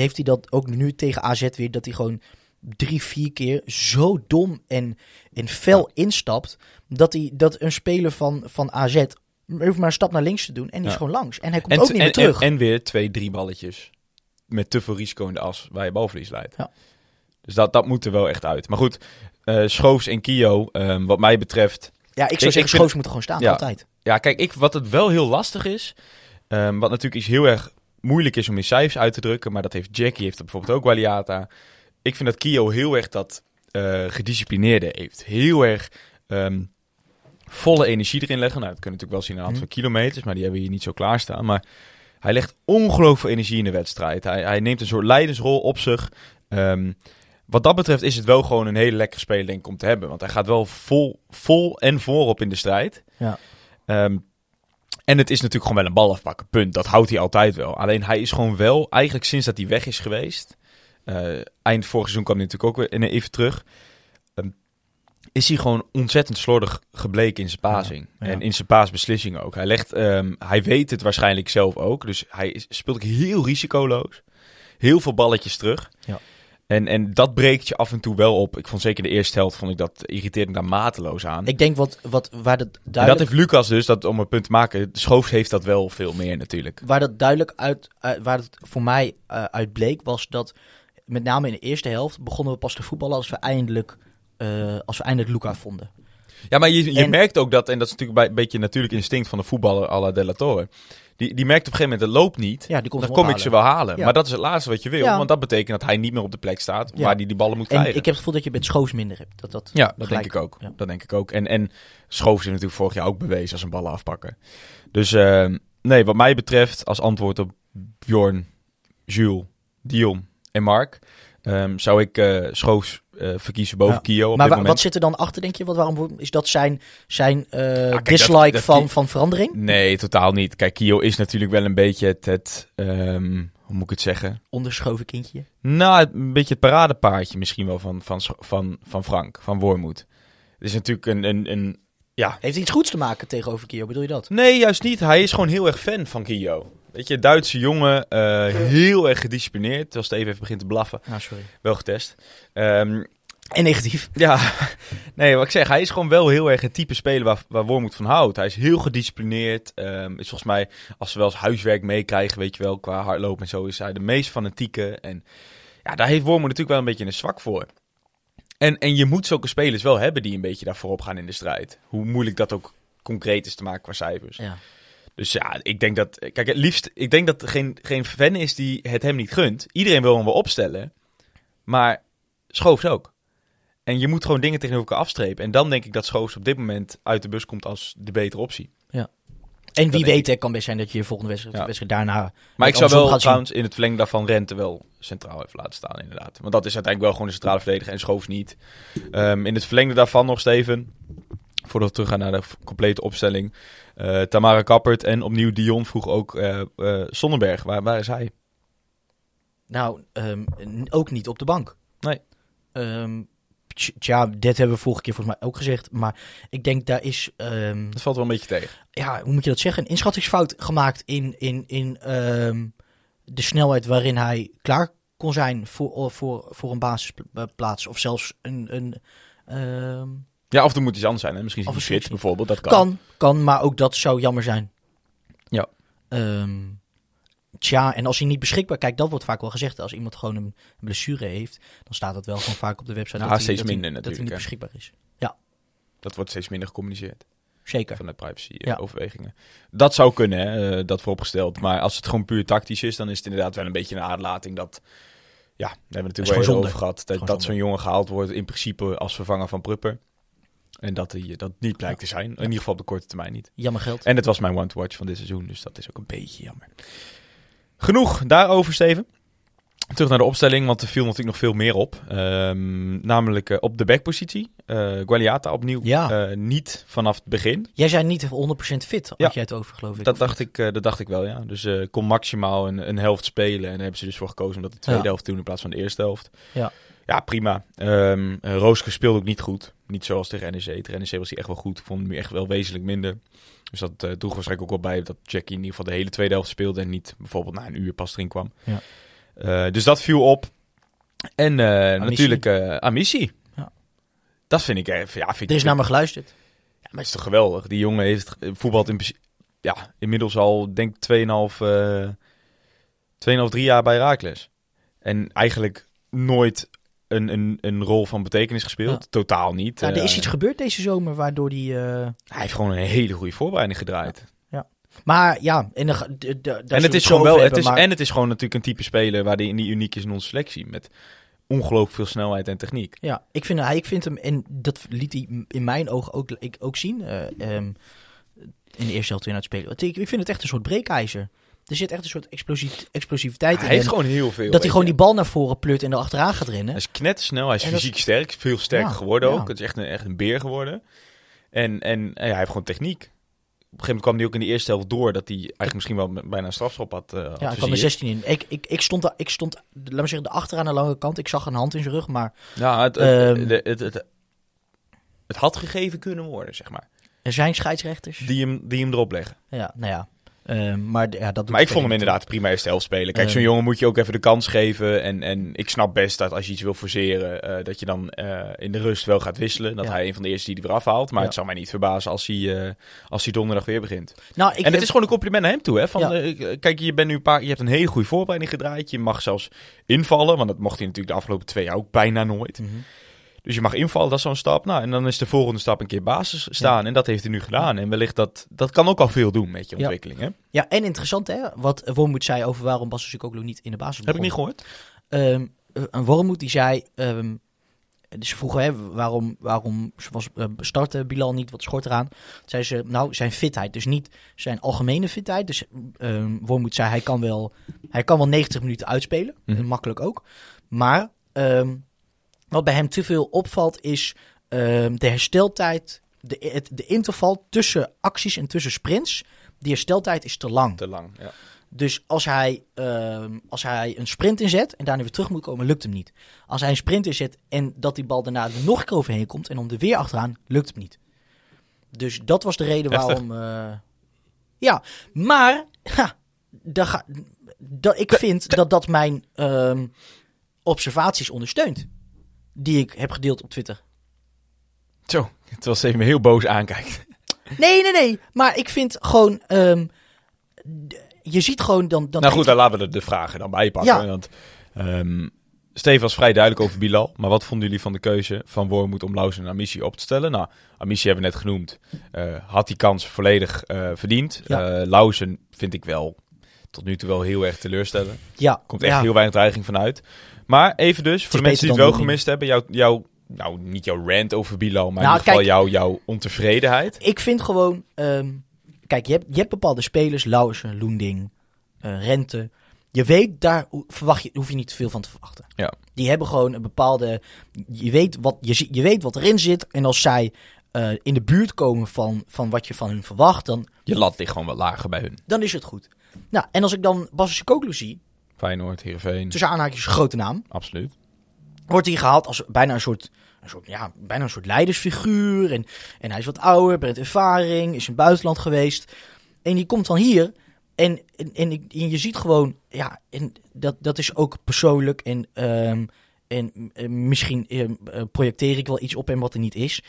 Heeft hij dat ook nu tegen AZ weer? Dat hij gewoon drie, vier keer zo dom en, en fel instapt. Dat, hij, dat een speler van, van AZ. hoeft maar een stap naar links te doen. En die is gewoon langs. En hij komt En, ook niet en, meer terug. En, en weer twee, drie balletjes. Met te veel risico in de as, waar je balverlies leidt. Ja. Dus dat, dat moet er wel echt uit. Maar goed, eh Schoofs en Kio, ehm, wat mij betreft... ja, ik zou ik zeggen, vind- Schoofs moeten gewoon staan. Ja. Altijd. Ja, kijk, ik, wat het wel heel lastig is... ehm, wat natuurlijk iets heel erg moeilijk is om in cijfers uit te drukken... maar dat heeft Jackie, heeft dat bijvoorbeeld ook Waliata. Ik vind dat Kio heel erg dat eh, gedisciplineerde heeft. Heel erg ehm, volle energie erin leggen. Nou, dat kunnen we natuurlijk wel zien aan een aantal kilometers... maar die hebben we hier niet zo klaarstaan. Maar hij legt ongelooflijk veel energie in de wedstrijd. Hij, hij neemt een soort leidersrol op zich... Ehm, wat dat betreft is het wel gewoon een hele lekkere speler denk ik om te hebben. Want hij gaat wel vol, vol en voorop in de strijd. Ja. Ehm, en het is natuurlijk gewoon wel een bal afpakken, punt. Dat houdt hij altijd wel. Alleen hij is gewoon wel, eigenlijk sinds dat hij weg is geweest... eh, eind vorig seizoen kwam hij natuurlijk ook weer even terug... ehm, is hij gewoon ontzettend slordig gebleken in zijn. Ja, ja. En in zijn paasbeslissingen ook. Hij, legt, ehm, hij weet het waarschijnlijk zelf ook. Dus hij speelt ook heel risicoloos. Heel veel balletjes terug. Ja. En, en dat breekt je af en toe wel op. Ik vond zeker de eerste helft vond ik dat irriteerde me daar mateloos aan. Ik denk wat, wat, waar, dat en dat heeft Lucas dus, dat, om een punt te maken. Schoofs heeft dat wel veel meer natuurlijk. waar dat duidelijk uit, uit- waar het voor mij eh, uit bleek, was dat met name in de eerste helft begonnen we pas te voetballen als we eindelijk, eh, als we eindelijk Luca vonden. Ja, maar je, je En- merkt ook dat, en dat is natuurlijk bij, een beetje natuurlijk instinct van de voetballer à La Torre. Die, die merkt op een gegeven moment, het loopt niet. Ja, die komt dan kom ik ze wel halen. Ja. Maar dat is het laatste wat je wil. Ja. Want dat betekent dat hij niet meer op de plek staat waar hij die ballen moet En krijgen. ik heb het gevoel dat je met Schoofs minder hebt. Dat, dat Ja, dat denk ik ook. Dat denk ik ook. En, en Schoofs is natuurlijk vorig jaar ook bewezen als een ballen afpakken. Dus eh, nee, wat mij betreft, als antwoord op Bjorn, Jules, Dion en Mark, ehm, zou ik eh Schoofs eh, verkiezen boven Ja. Kio op Maar wa- wat zit er dan achter, denk je? Wat, waarom is dat zijn, zijn eh, kijk, dislike dat- dat van, die- van verandering? Nee, totaal niet. Kijk, Kio is natuurlijk wel een beetje het, het ehm, hoe moet ik het zeggen? Onderschoven kindje. Nou, een beetje het paradepaardje misschien wel van, van, van, van Frank, van Wormoed. Het is natuurlijk een, een, een, ja, Heeft iets goeds te maken tegenover Kio, bedoel je dat? Nee, juist niet. Hij is gewoon heel erg fan van Kio. Weet je, Duitse jongen, eh, heel erg gedisciplineerd. Als het even even begint te blaffen, Nou, sorry. wel getest. Ehm, En negatief. ja, nee, wat ik zeg, hij is gewoon wel heel erg het type speler waar, waar Wormoed van houdt. Hij is heel gedisciplineerd. ehm, is volgens mij, als ze wel eens huiswerk meekrijgen, weet je wel, qua hardlopen en zo, is hij de meest fanatieke. En ja, daar heeft Wormoed natuurlijk wel een beetje een zwak voor. En, en je moet zulke spelers wel hebben die een beetje daar voorop gaan in de strijd. Hoe moeilijk dat ook concreet is te maken qua cijfers. Ja. Dus ja, ik denk dat. Kijk, het liefst. Ik denk dat er geen, geen fan is die het hem niet gunt. Iedereen wil hem wel opstellen. Maar Schoofs ook. En je moet gewoon dingen tegenover elkaar afstrepen. En dan denk ik dat Schoofs op dit moment uit de bus komt als de betere optie. En wie weet, hè, kan best zijn dat je je volgende wedstrijd, Ja. wedstrijd daarna... Maar ik zou wel trouwens in het verlengde daarvan Rente wel centraal even laten staan, inderdaad. Want dat is uiteindelijk wel gewoon de centrale verdediger en Schoofs niet. Ehm, in het verlengde daarvan nog, Steven, voordat we teruggaan naar de complete opstelling. Eh, Tamara Kappert en opnieuw Dion vroeg ook eh eh, Sonnenberg. Waar, waar is hij? Nou, ehm, ook niet op de bank. Nee. Ehm, tj- tja, dit hebben we vorige keer volgens mij ook gezegd. Maar ik denk daar is, ehm, Dat valt wel een beetje tegen. ja, hoe moet je dat zeggen? Een inschattingsfout gemaakt in, in, in ehm, de snelheid waarin hij klaar kon zijn voor, voor, voor een basisplaats. Of zelfs een, een ehm, Ja, of er moet iets anders zijn. Hè? Misschien is Of hij een bijvoorbeeld. Dat kan. Kan, kan, maar ook dat zou jammer zijn. Ja. Ehm, tja, en als hij niet beschikbaar... Kijk, dat wordt vaak wel gezegd. Als iemand gewoon een blessure heeft, dan staat dat wel gewoon vaak op de website. Ja, dat hij, steeds dat hij- minder Dat hij niet natuurlijk, beschikbaar is. Dat wordt steeds minder gecommuniceerd. Zeker. Vanuit privacy eh, Ja. overwegingen. Dat zou kunnen, hè? eh, dat vooropgesteld. Maar als het gewoon puur tactisch is, dan is het inderdaad wel een beetje een aardlating dat... Ja, daar hebben we natuurlijk wel over gehad. Dat, dat zo'n jongen gehaald wordt in principe als vervanger van Prupper. En dat hij dat niet blijkt te zijn. In ieder geval op de korte termijn niet. Jammer geld. En het was mijn one to watch van dit seizoen, dus dat is ook een beetje jammer. Genoeg daarover, Steven. Terug naar de opstelling, want er viel natuurlijk nog veel meer op. Ehm, namelijk eh, op de backpositie. eh Gualiata opnieuw Ja. eh, niet vanaf het begin. Jij zei niet 100% fit, had Ja. jij het over, geloof ik. Dat dacht, ik, eh, dat dacht ik wel, ja. Dus eh kon maximaal een, een helft spelen. En daar hebben ze dus voor gekozen om dat de tweede Ja. helft te doen in plaats van de eerste helft. Ja. Ja, prima. Ehm eh, Roosker speelde ook niet goed. Niet zoals tegen NEC. Tegen NEC was hij echt wel goed. Ik vond hem nu echt wel wezenlijk minder. Dus dat eh droeg waarschijnlijk ook wel bij dat Jackie in ieder geval de hele tweede helft speelde. En niet bijvoorbeeld na een uur pas erin kwam. Ja. Eh, dus dat viel op. En eh, natuurlijk eh Amici. Ja. Dat vind ik even. Ja, vind Er is ik, naar me geluisterd. ja, maar het is toch geweldig. Die jongen heeft voetbald in ja, inmiddels al, denk ik, 2,5, eh 2,5, 3 jaar bij Raakles. En eigenlijk nooit een, een, een rol van betekenis gespeeld. Ja. Totaal niet. Ja, er is Eh, iets gebeurd deze zomer waardoor die... eh, Hij heeft gewoon een hele goede voorbereiding gedraaid. Maar ja, en, dan ga- d- d- daar zullen we en, het is gewoon wel, het is, maar- en het is gewoon natuurlijk een type speler waar die, die uniek is in onze selectie. Met ongelooflijk veel snelheid en techniek. Ja, ik vind, hij, ik vind hem, en dat liet hij in mijn ogen ook, ik, ook zien, eh, ehm, in de eerste helft aan het spelen. Ik, ik vind het echt een soort breekijzer. Er zit echt een soort explosief, explosiviteit Hij in. heeft hem. gewoon heel veel. dat hij gewoon die bal naar voren pleurt en er achteraan gaat rennen. Hij is knettersnel, hij is En dat- fysiek sterk, veel sterker Ja, geworden ja. ook. Het is echt een, echt een beer geworden. En, en ja, hij heeft gewoon techniek. Op een gegeven moment kwam hij ook in de eerste helft door dat hij eigenlijk misschien wel bijna een strafschop had. eh had Ja, hij kwam er versierd. 16 in. Ik, ik, ik stond, ik stond, laat maar zeggen, de achteraan de lange kant. Ik zag een hand in zijn rug, maar Ja, het, het, Ehm. het, het, het had gegeven kunnen worden, zeg maar. er zijn scheidsrechters. Die hem, die hem erop leggen. Ja, nou ja. Ehm, maar ja, dat Maar ik vond hem inderdaad prima eerste helft spelen. Kijk, Ehm. zo'n jongen moet je ook even de kans geven. En, en ik snap best dat als je iets wil forceren, eh, dat je dan eh, in de rust wel gaat wisselen. Dat Ja. hij een van de eerste die er weer afhaalt. Maar het zou mij niet verbazen als hij, eh, als hij donderdag weer begint. Nou, ik en het heb- is gewoon een compliment naar hem toe. Hè? Van, eh, kijk, je, bent nu een paar, je hebt een hele goede voorbereiding gedraaid. Je mag zelfs invallen, want dat mocht hij natuurlijk de afgelopen twee jaar ook bijna nooit. Mhm. Dus je mag invallen, dat is zo'n stap. Nou, en dan is de volgende stap een keer basis staan. En dat heeft hij nu gedaan. En wellicht dat, dat kan ook al veel doen met je Ja. ontwikkeling. Hè? Ja, en interessant hè, wat Wormoed zei over waarom Bas Sukoglu niet in de basis Heb ik niet begon. gehoord? Ehm, eh, een Wormoed die zei, ehm, dus ze vroegen hè, waarom, waarom was, eh, startte Bilal niet, wat schort eraan? Toen zei ze, nou zijn fitheid, dus niet zijn algemene fitheid. Dus ehm Wormoed zei, hij kan, wel, hij kan wel 90 minuten uitspelen, Mhm. makkelijk ook. Maar wat bij hem te veel opvalt is ehm, de hersteltijd, de, het, de interval tussen acties en tussen sprints. Die hersteltijd is te lang. Te lang, ja. Dus als hij, ehm, als hij een sprint inzet en daarna weer terug moet komen, lukt hem niet. Als hij een sprint inzet en dat die bal daarna er nog een keer overheen komt en om er weer achteraan, lukt hem niet. Dus dat was de reden Heftig. waarom. eh, ja, maar ha, ga, dat, ik vind dat dat mijn ehm, observaties ondersteunt. Die ik heb gedeeld op Twitter. Zo, terwijl Steven me heel boos aankijkt. Nee, nee, nee. Maar ik vind gewoon. ehm, je ziet gewoon dan. dan nou goed, dan laten we de, vragen dan bijpakken. Ja. Want, ehm, Steven was vrij duidelijk over Bilal. Maar wat vonden jullie van de keuze van Wormoed om Lauzen en Amici op te stellen? Nou, Amici hebben we net genoemd. Eh, had die kans volledig eh, verdiend. Ja. Eh, Lauzen vind ik wel tot nu toe wel heel erg teleurstellen. Ja, Komt echt ja. heel weinig dreiging vanuit. Maar even dus, voor de mensen die het wel gemist hebben. Jouw, jouw, nou, niet jouw rant over Bilal, maar Nou, in ieder geval kijk- jouw, jouw ontevredenheid. Ik vind gewoon. ehm, kijk, je hebt, je hebt bepaalde spelers, Lauwersen, Loending, eh, Rente. Je weet, daar verwacht je, hoef je niet te veel van te verwachten. Ja. Die hebben gewoon een bepaalde, je weet wat, je, je weet wat erin zit. En als zij eh, in de buurt komen van, van wat je van hun verwacht, dan, Je lat ligt gewoon wat lager bij hun. dan is het goed. Nou, en als ik dan Basische Koglu zie, Feyenoord, Heerenveen, tussen aanhaakjes grote naam, absoluut. wordt hij gehaald als bijna een soort, een soort, ja, bijna een soort leidersfiguur. En, en hij is wat ouder, brengt ervaring, is in het buitenland geweest. En die komt dan hier. En, en, en, je ziet gewoon, ja, en dat, dat is ook persoonlijk. En, ehm, en eh, misschien ehm, eh, projecteer ik wel iets op hem wat er niet is.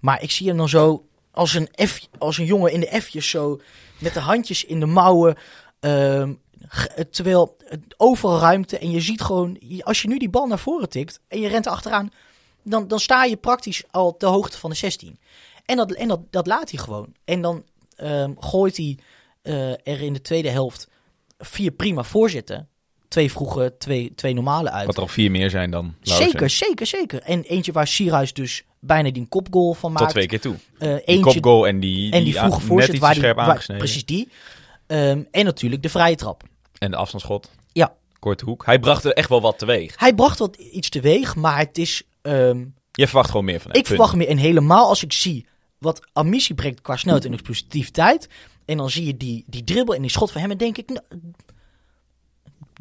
Maar ik zie hem dan zo als een, F, als een jongen in de F'jes zo, met de handjes in de mouwen. ehm, terwijl overal ruimte en je ziet gewoon, als je nu die bal naar voren tikt en je rent er achteraan, dan, dan sta je praktisch al ter hoogte van de 16. En dat, en dat, dat laat hij gewoon. En dan ehm, gooit hij eh, er in de tweede helft vier prima voorzitten. Twee vroege, twee, twee normale uit. Wat er al vier meer zijn dan. Zeker, zeker, zeker. En eentje waar Sierhuis dus bijna die kopgoal van maakt. Tot twee keer toe. Eh, Die eentje, kopgoal en die, en die vroege voorzet waar die, scherp waar- aangesneden. precies die. Ehm, en natuurlijk de vrije trap. En de afstandsschot. Ja. Korte hoek. Hij bracht er echt wel wat teweeg. Hij bracht wat iets teweeg, maar het is... ehm, Je verwacht gewoon meer van hem. ik verwacht meer. En helemaal als ik zie wat Amissi brengt qua snelheid en explosiviteit. En dan zie je die, die dribbel en die schot van hem. En denk ik, nou,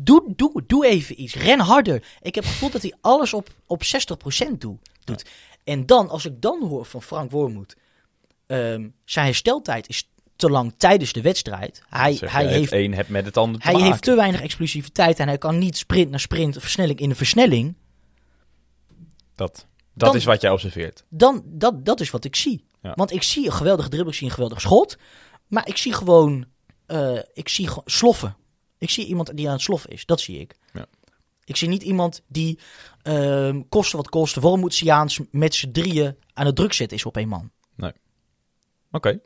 doe, doe, doe even iets. Ren harder. Ik heb het gevoel dat hij alles op, op 60% doet, doet. En dan, als ik dan hoor van Frank Wormoed. ehm, zijn hersteltijd is te lang tijdens de wedstrijd. Hij, Zeg, hij je, heeft een hebt met het ander te hij maken. heeft te weinig explosiviteit en hij kan niet sprint naar sprint, versnelling in de versnelling. Dat, dat Dan- is wat jij observeert. Dan, dat, dat is wat ik zie. Ja. Want ik zie een geweldige dribbel, ik zie een geweldig schot. Maar ik zie gewoon, eh, ik zie sloffen. Ik zie iemand die aan het sloffen is. Dat zie ik. Ja. Ik zie niet iemand die ehm kosten wat kosten. Waarom moet Siaans met z'n drieën aan het druk zetten is op één man? Oké.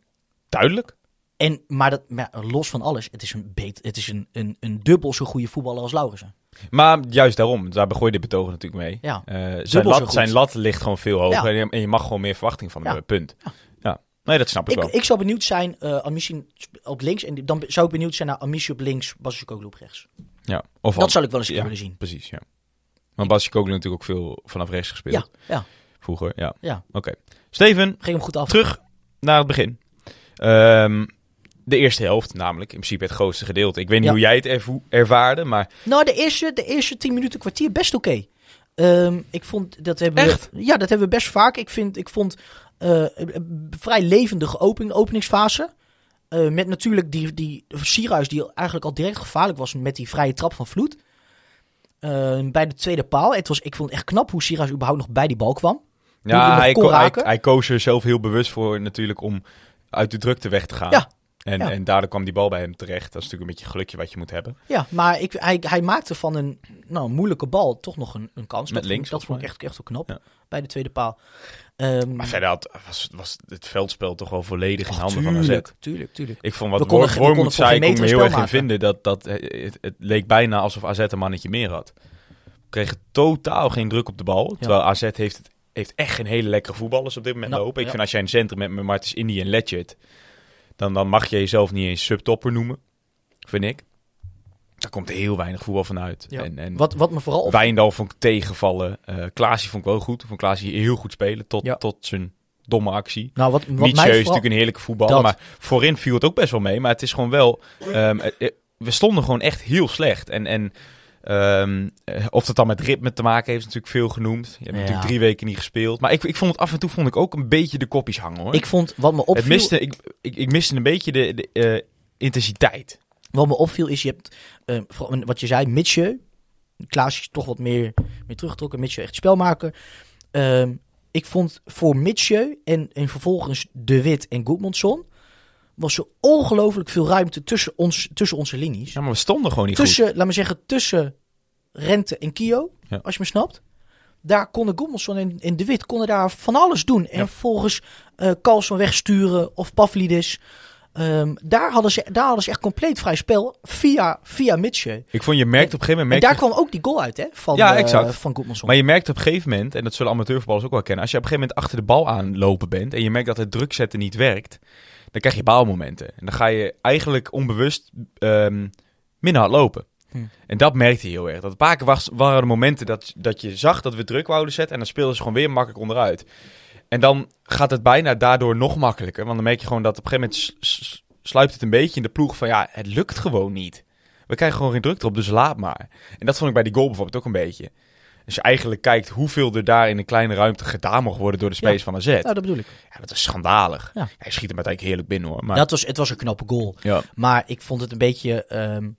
Duidelijk. En, maar, dat, maar los van alles, het is een, beet, het is een, een, een dubbel zo goede voetballer als Laurensen. Maar juist daarom, daar begooi je dit betogen natuurlijk mee. Ja. Eh, zijn, lat, zijn lat ligt gewoon veel hoger Ja. en, je, mag gewoon meer verwachting van hem Ja. hebben, punt. Ja. Nee, dat snap ik, Ik, wel. ik zou benieuwd zijn, eh Amissi op links. En dan zou ik benieuwd zijn naar Amissi op links, Basisco op rechts. ja. Of Dat zou ik wel eens willen zien. Precies, ja. Maar Basje Kogel natuurlijk ook veel vanaf rechts gespeeld. Ja, ja, Vroeger, ja. ja. Oké. Steven, Ging hem goed af. terug naar het begin. Ehm, de eerste helft, namelijk in principe het grootste gedeelte. Ik weet niet Ja. hoe jij het ervo- ervaarde, maar Nou, de eerste, de eerste tien minuten, kwartier, best oké. Ehm, ik vond, dat hebben Echt? we... Ja, dat hebben we best vaak. Ik, vind, ik vond eh, een vrij levendige open, openingsfase. Eh, met natuurlijk die, die Sierhuis, die eigenlijk al direct gevaarlijk was met die vrije trap van Vloed. Eh, bij de tweede paal. Het was, ik vond het echt knap hoe Sierhuis überhaupt nog bij die bal kwam. Ja, ko- hij koos er zelf heel bewust voor natuurlijk om uit de drukte weg te gaan. Ja. En, Ja. en daardoor kwam die bal bij hem terecht. Dat is natuurlijk een beetje gelukje wat je moet hebben. Ja, maar ik, hij, hij maakte van een nou, moeilijke bal toch nog een, een kans. Met dat links, Vond, dat vond ik echt, echt wel knap. Ja. Bij de tweede paal. Ehm, Maar verder had, was, was het veldspel toch wel volledig in handen van AZ. tuurlijk, tuurlijk. Ik vond wat Wormoed zei, ik kon me heel erg in vinden. Dat, dat, het, het leek bijna alsof AZ een mannetje meer had. We kregen totaal geen druk op de bal. Terwijl AZ heeft, het, heeft echt geen hele lekkere voetballers op dit moment Nou, lopen. Ik ja. vind als jij een centrum met Martens Indy en Letchert... Dan, dan mag je jezelf niet eens subtopper noemen. Vind ik. Daar komt heel weinig voetbal van uit. Ja. En, en Wat, wat me vooral op... Wijndal vond ik tegenvallen. Klaasje vond ik wel goed. Vond Klaasje heel goed spelen. Tot, Ja. tot zijn domme actie. Nou, wat, wat mij is vooral... natuurlijk een heerlijke voetballer. Dat. Maar voorin viel het ook best wel mee. Maar het is gewoon wel... ehm, eh, eh, we stonden gewoon echt heel slecht. En, en ehm, eh, of dat dan met ritme te maken heeft, is natuurlijk veel genoemd. Je hebt Ja. natuurlijk drie weken niet gespeeld. Maar ik, ik vond het af en toe vond ik ook een beetje de kopjes hangen hoor. Ik vond, wat me opviel... het miste, ik, ik, ik miste een beetje de, de eh, intensiteit. Wat me opviel is, je hebt, eh, wat je zei, Mitje. Klaasje is toch wat meer, meer teruggetrokken. Mitje echt spelmaker. Ehm, ik vond voor Mitje en, en vervolgens De Wit en Goedmondson... was er ongelooflijk veel ruimte tussen, ons, tussen onze linies. Ja, maar we stonden gewoon niet goed. tussen, laat me zeggen, tussen Rente en Kio, Ja. als je me snapt. Daar konden Goedmondson en, en De Wit konden daar van alles doen. En Ja. volgens Carlson wegsturen of Pavlidis... Ehm, daar, hadden ze, daar hadden ze echt compleet vrij spel via, via Mitje. Ik vond je merkt op een gegeven En moment... daar merkte- kwam ook die goal uit, hè? Van, Ja, eh, exact. van Goedmanson. Maar je merkt op een gegeven moment, en dat zullen amateurvoetballers ook wel kennen, als je op een gegeven moment achter de bal aanlopen bent en je merkt dat het druk zetten niet werkt, dan krijg je baalmomenten. En dan ga je eigenlijk onbewust ehm, minder hard lopen. Hm. En dat merkte je heel erg. Dat een paar keer was, waren er momenten dat, dat je zag dat we druk wouden zetten. En dan speelden ze gewoon weer makkelijk onderuit. En dan gaat het bijna daardoor nog makkelijker. Want dan merk je gewoon dat op een gegeven moment sluipt het een beetje in de ploeg van ja, het lukt gewoon niet. We krijgen gewoon geen druk erop, dus laat maar. En dat vond ik bij die goal bijvoorbeeld ook een beetje. Als je eigenlijk kijkt hoeveel er daar in een kleine ruimte gedaan mag worden door de space Ja. van AZ. Nou, dat bedoel ik. Ja, dat is schandalig. Ja. Hij schiet hem uiteindelijk heerlijk binnen hoor. Maar, Dat was, het was een knappe goal. ja. Maar ik vond het een beetje. ehm,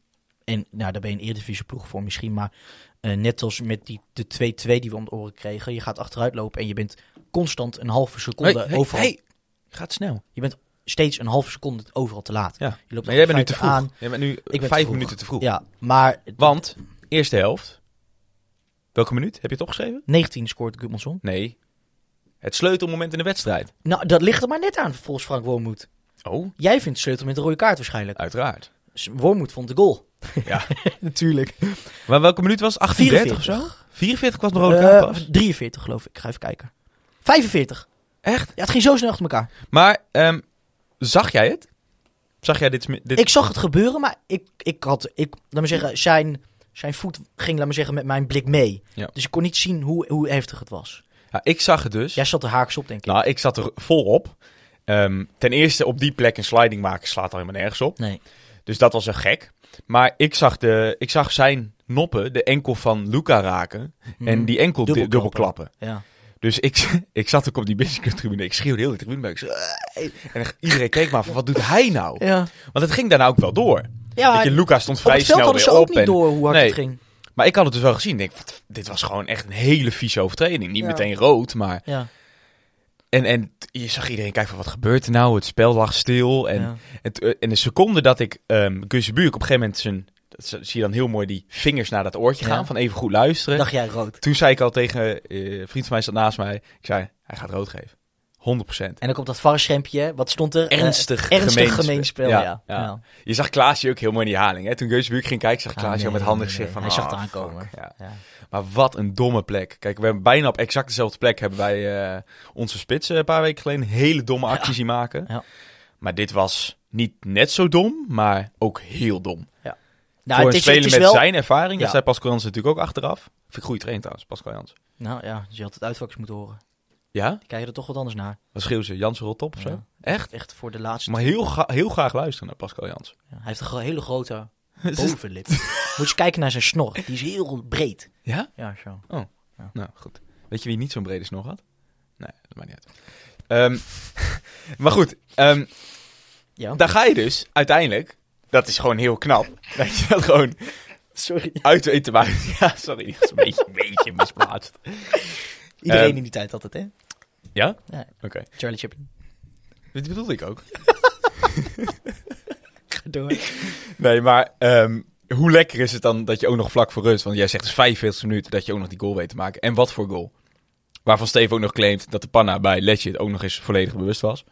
en nou, daar ben je een Eredivisie ploeg voor misschien. Maar eh, net als met die, de 2-2 die we om de oren kregen. Je gaat achteruit lopen en je bent constant een halve seconde Hey, hey, overal. hey, gaat snel. Je bent steeds een halve seconde overal te laat. Ja. Je loopt Maar jij bent nu te vroeg. Jij bent nu Ik ben vijf te minuten te vroeg. Ja, maar Want, eerste helft. Welke minuut? Heb je het opgeschreven? 19 scoort Gudmundsson. Nee. Het sleutelmoment in de wedstrijd. Nou, dat ligt er maar net aan, volgens Frank Wormoed. Oh, Jij vindt het sleutel met de rode kaart waarschijnlijk. uiteraard. Wormoed vond de goal. Ja. Natuurlijk. Maar welke minuut was het? 48 of 44. zo? 44 was de rode kaart pas? 43 geloof ik. Ik ga even kijken. 45. Echt? Ja, het ging zo snel achter elkaar. Maar, ehm, zag jij het? Zag jij dit? dit... Ik zag het gebeuren, maar ik, ik had, ik, laat me zeggen, zijn, zijn voet ging, laat me zeggen, met mijn blik mee. Ja. Dus ik kon niet zien hoe, hoe heftig het was. Ja, ik zag het dus. Jij zat er haaks op, denk ik. Nou, ik zat er vol op. Ehm, ten eerste op die plek een sliding maken slaat al helemaal nergens op. Nee. Dus dat was een gek. Maar ik zag, de, ik zag zijn noppen, de enkel van Luca raken. En die enkel Dubbelklappen. dubbelklappen. Ja. Dus ik, ik zat ook op die business-tribune. Ik schreeuwde heel de tribune. Ik. En iedereen keek maar van, wat doet hij nou? Ja. Want het ging daarna ook wel door. Ja, Weet je, Luca stond op vrij snel weer ze ook op. niet en- door hoe hard Nee. het ging. Maar ik had het dus wel gezien. Ik denk, wat, dit was gewoon echt een hele vieze overtreding. Niet Ja. meteen rood, maar... Ja. En, en je zag iedereen kijken van, wat gebeurt er nou? Het spel lag stil. En, ja. het, eh, en de seconde dat ik um, Guusje Buurk op een gegeven moment zijn... Dat zie je dan heel mooi die vingers naar dat oortje gaan. Van even goed luisteren. Dacht jij rood. Toen zei ik al tegen eh, een vriend van mij zat naast mij. Ik zei, hij gaat rood geven. 100%. En dan komt dat varsschermpje. Wat stond er? Eh, Ernstig ernstig gemeenspel. Ja, Ja, ja. ja. Je zag Klaasje ook heel mooi in die haling. Hè? Toen Guusje Buurk ging kijken, zag Ah, Klaasje nee, met handen nee, van... Hij zag ah, het aankomen. ja. Ja. Maar wat een domme plek. Kijk, we hebben bijna op exact dezelfde plek hebben wij eh, onze spits eh, een paar weken geleden hele domme actie zien maken. Ja. Maar dit was niet net zo dom, maar ook heel dom. Nou, Voor het een is, speler het is met wel... zijn ervaring, Ja. dat zei Pascal Jans natuurlijk ook achteraf. Vind ik goede trainer trouwens, Pascal Jans. Nou ja, dus je had het uitvakjes moeten horen. Ja? Die kijken er toch wat anders naar. Wat schreeuwen ze? Jans rot op of zo? Ja. Echt? Echt voor de laatste... Maar heel, heel graag luisteren naar Pascal Jans. Ja, hij heeft een hele grote bovenlip. Moet je kijken naar zijn snor. Die is heel breed. Ja? Ja, zo. Nou, goed. Weet je wie niet zo'n brede snor had? Nee, dat maakt niet uit. Ehm, maar goed, ehm, Ja. daar ga je dus uiteindelijk. Dat is gewoon heel knap. Dat je dat gewoon Sorry. uit weet te maken. Ja, sorry. Dat is een beetje, een beetje misplaatst. Iedereen Ehm, in die tijd had het, hè? Ja? Ja. Oké. Charlie Chaplin. Dit bedoelde ik ook. Ga door. Nee, maar ehm, hoe lekker is het dan dat je ook nog vlak voor rust... Want jij zegt dus 45 minuten dat je ook nog die goal weet te maken. En wat voor goal? Waarvan Steve ook nog claimt dat de panna bij Legit ook nog eens volledig bewust was.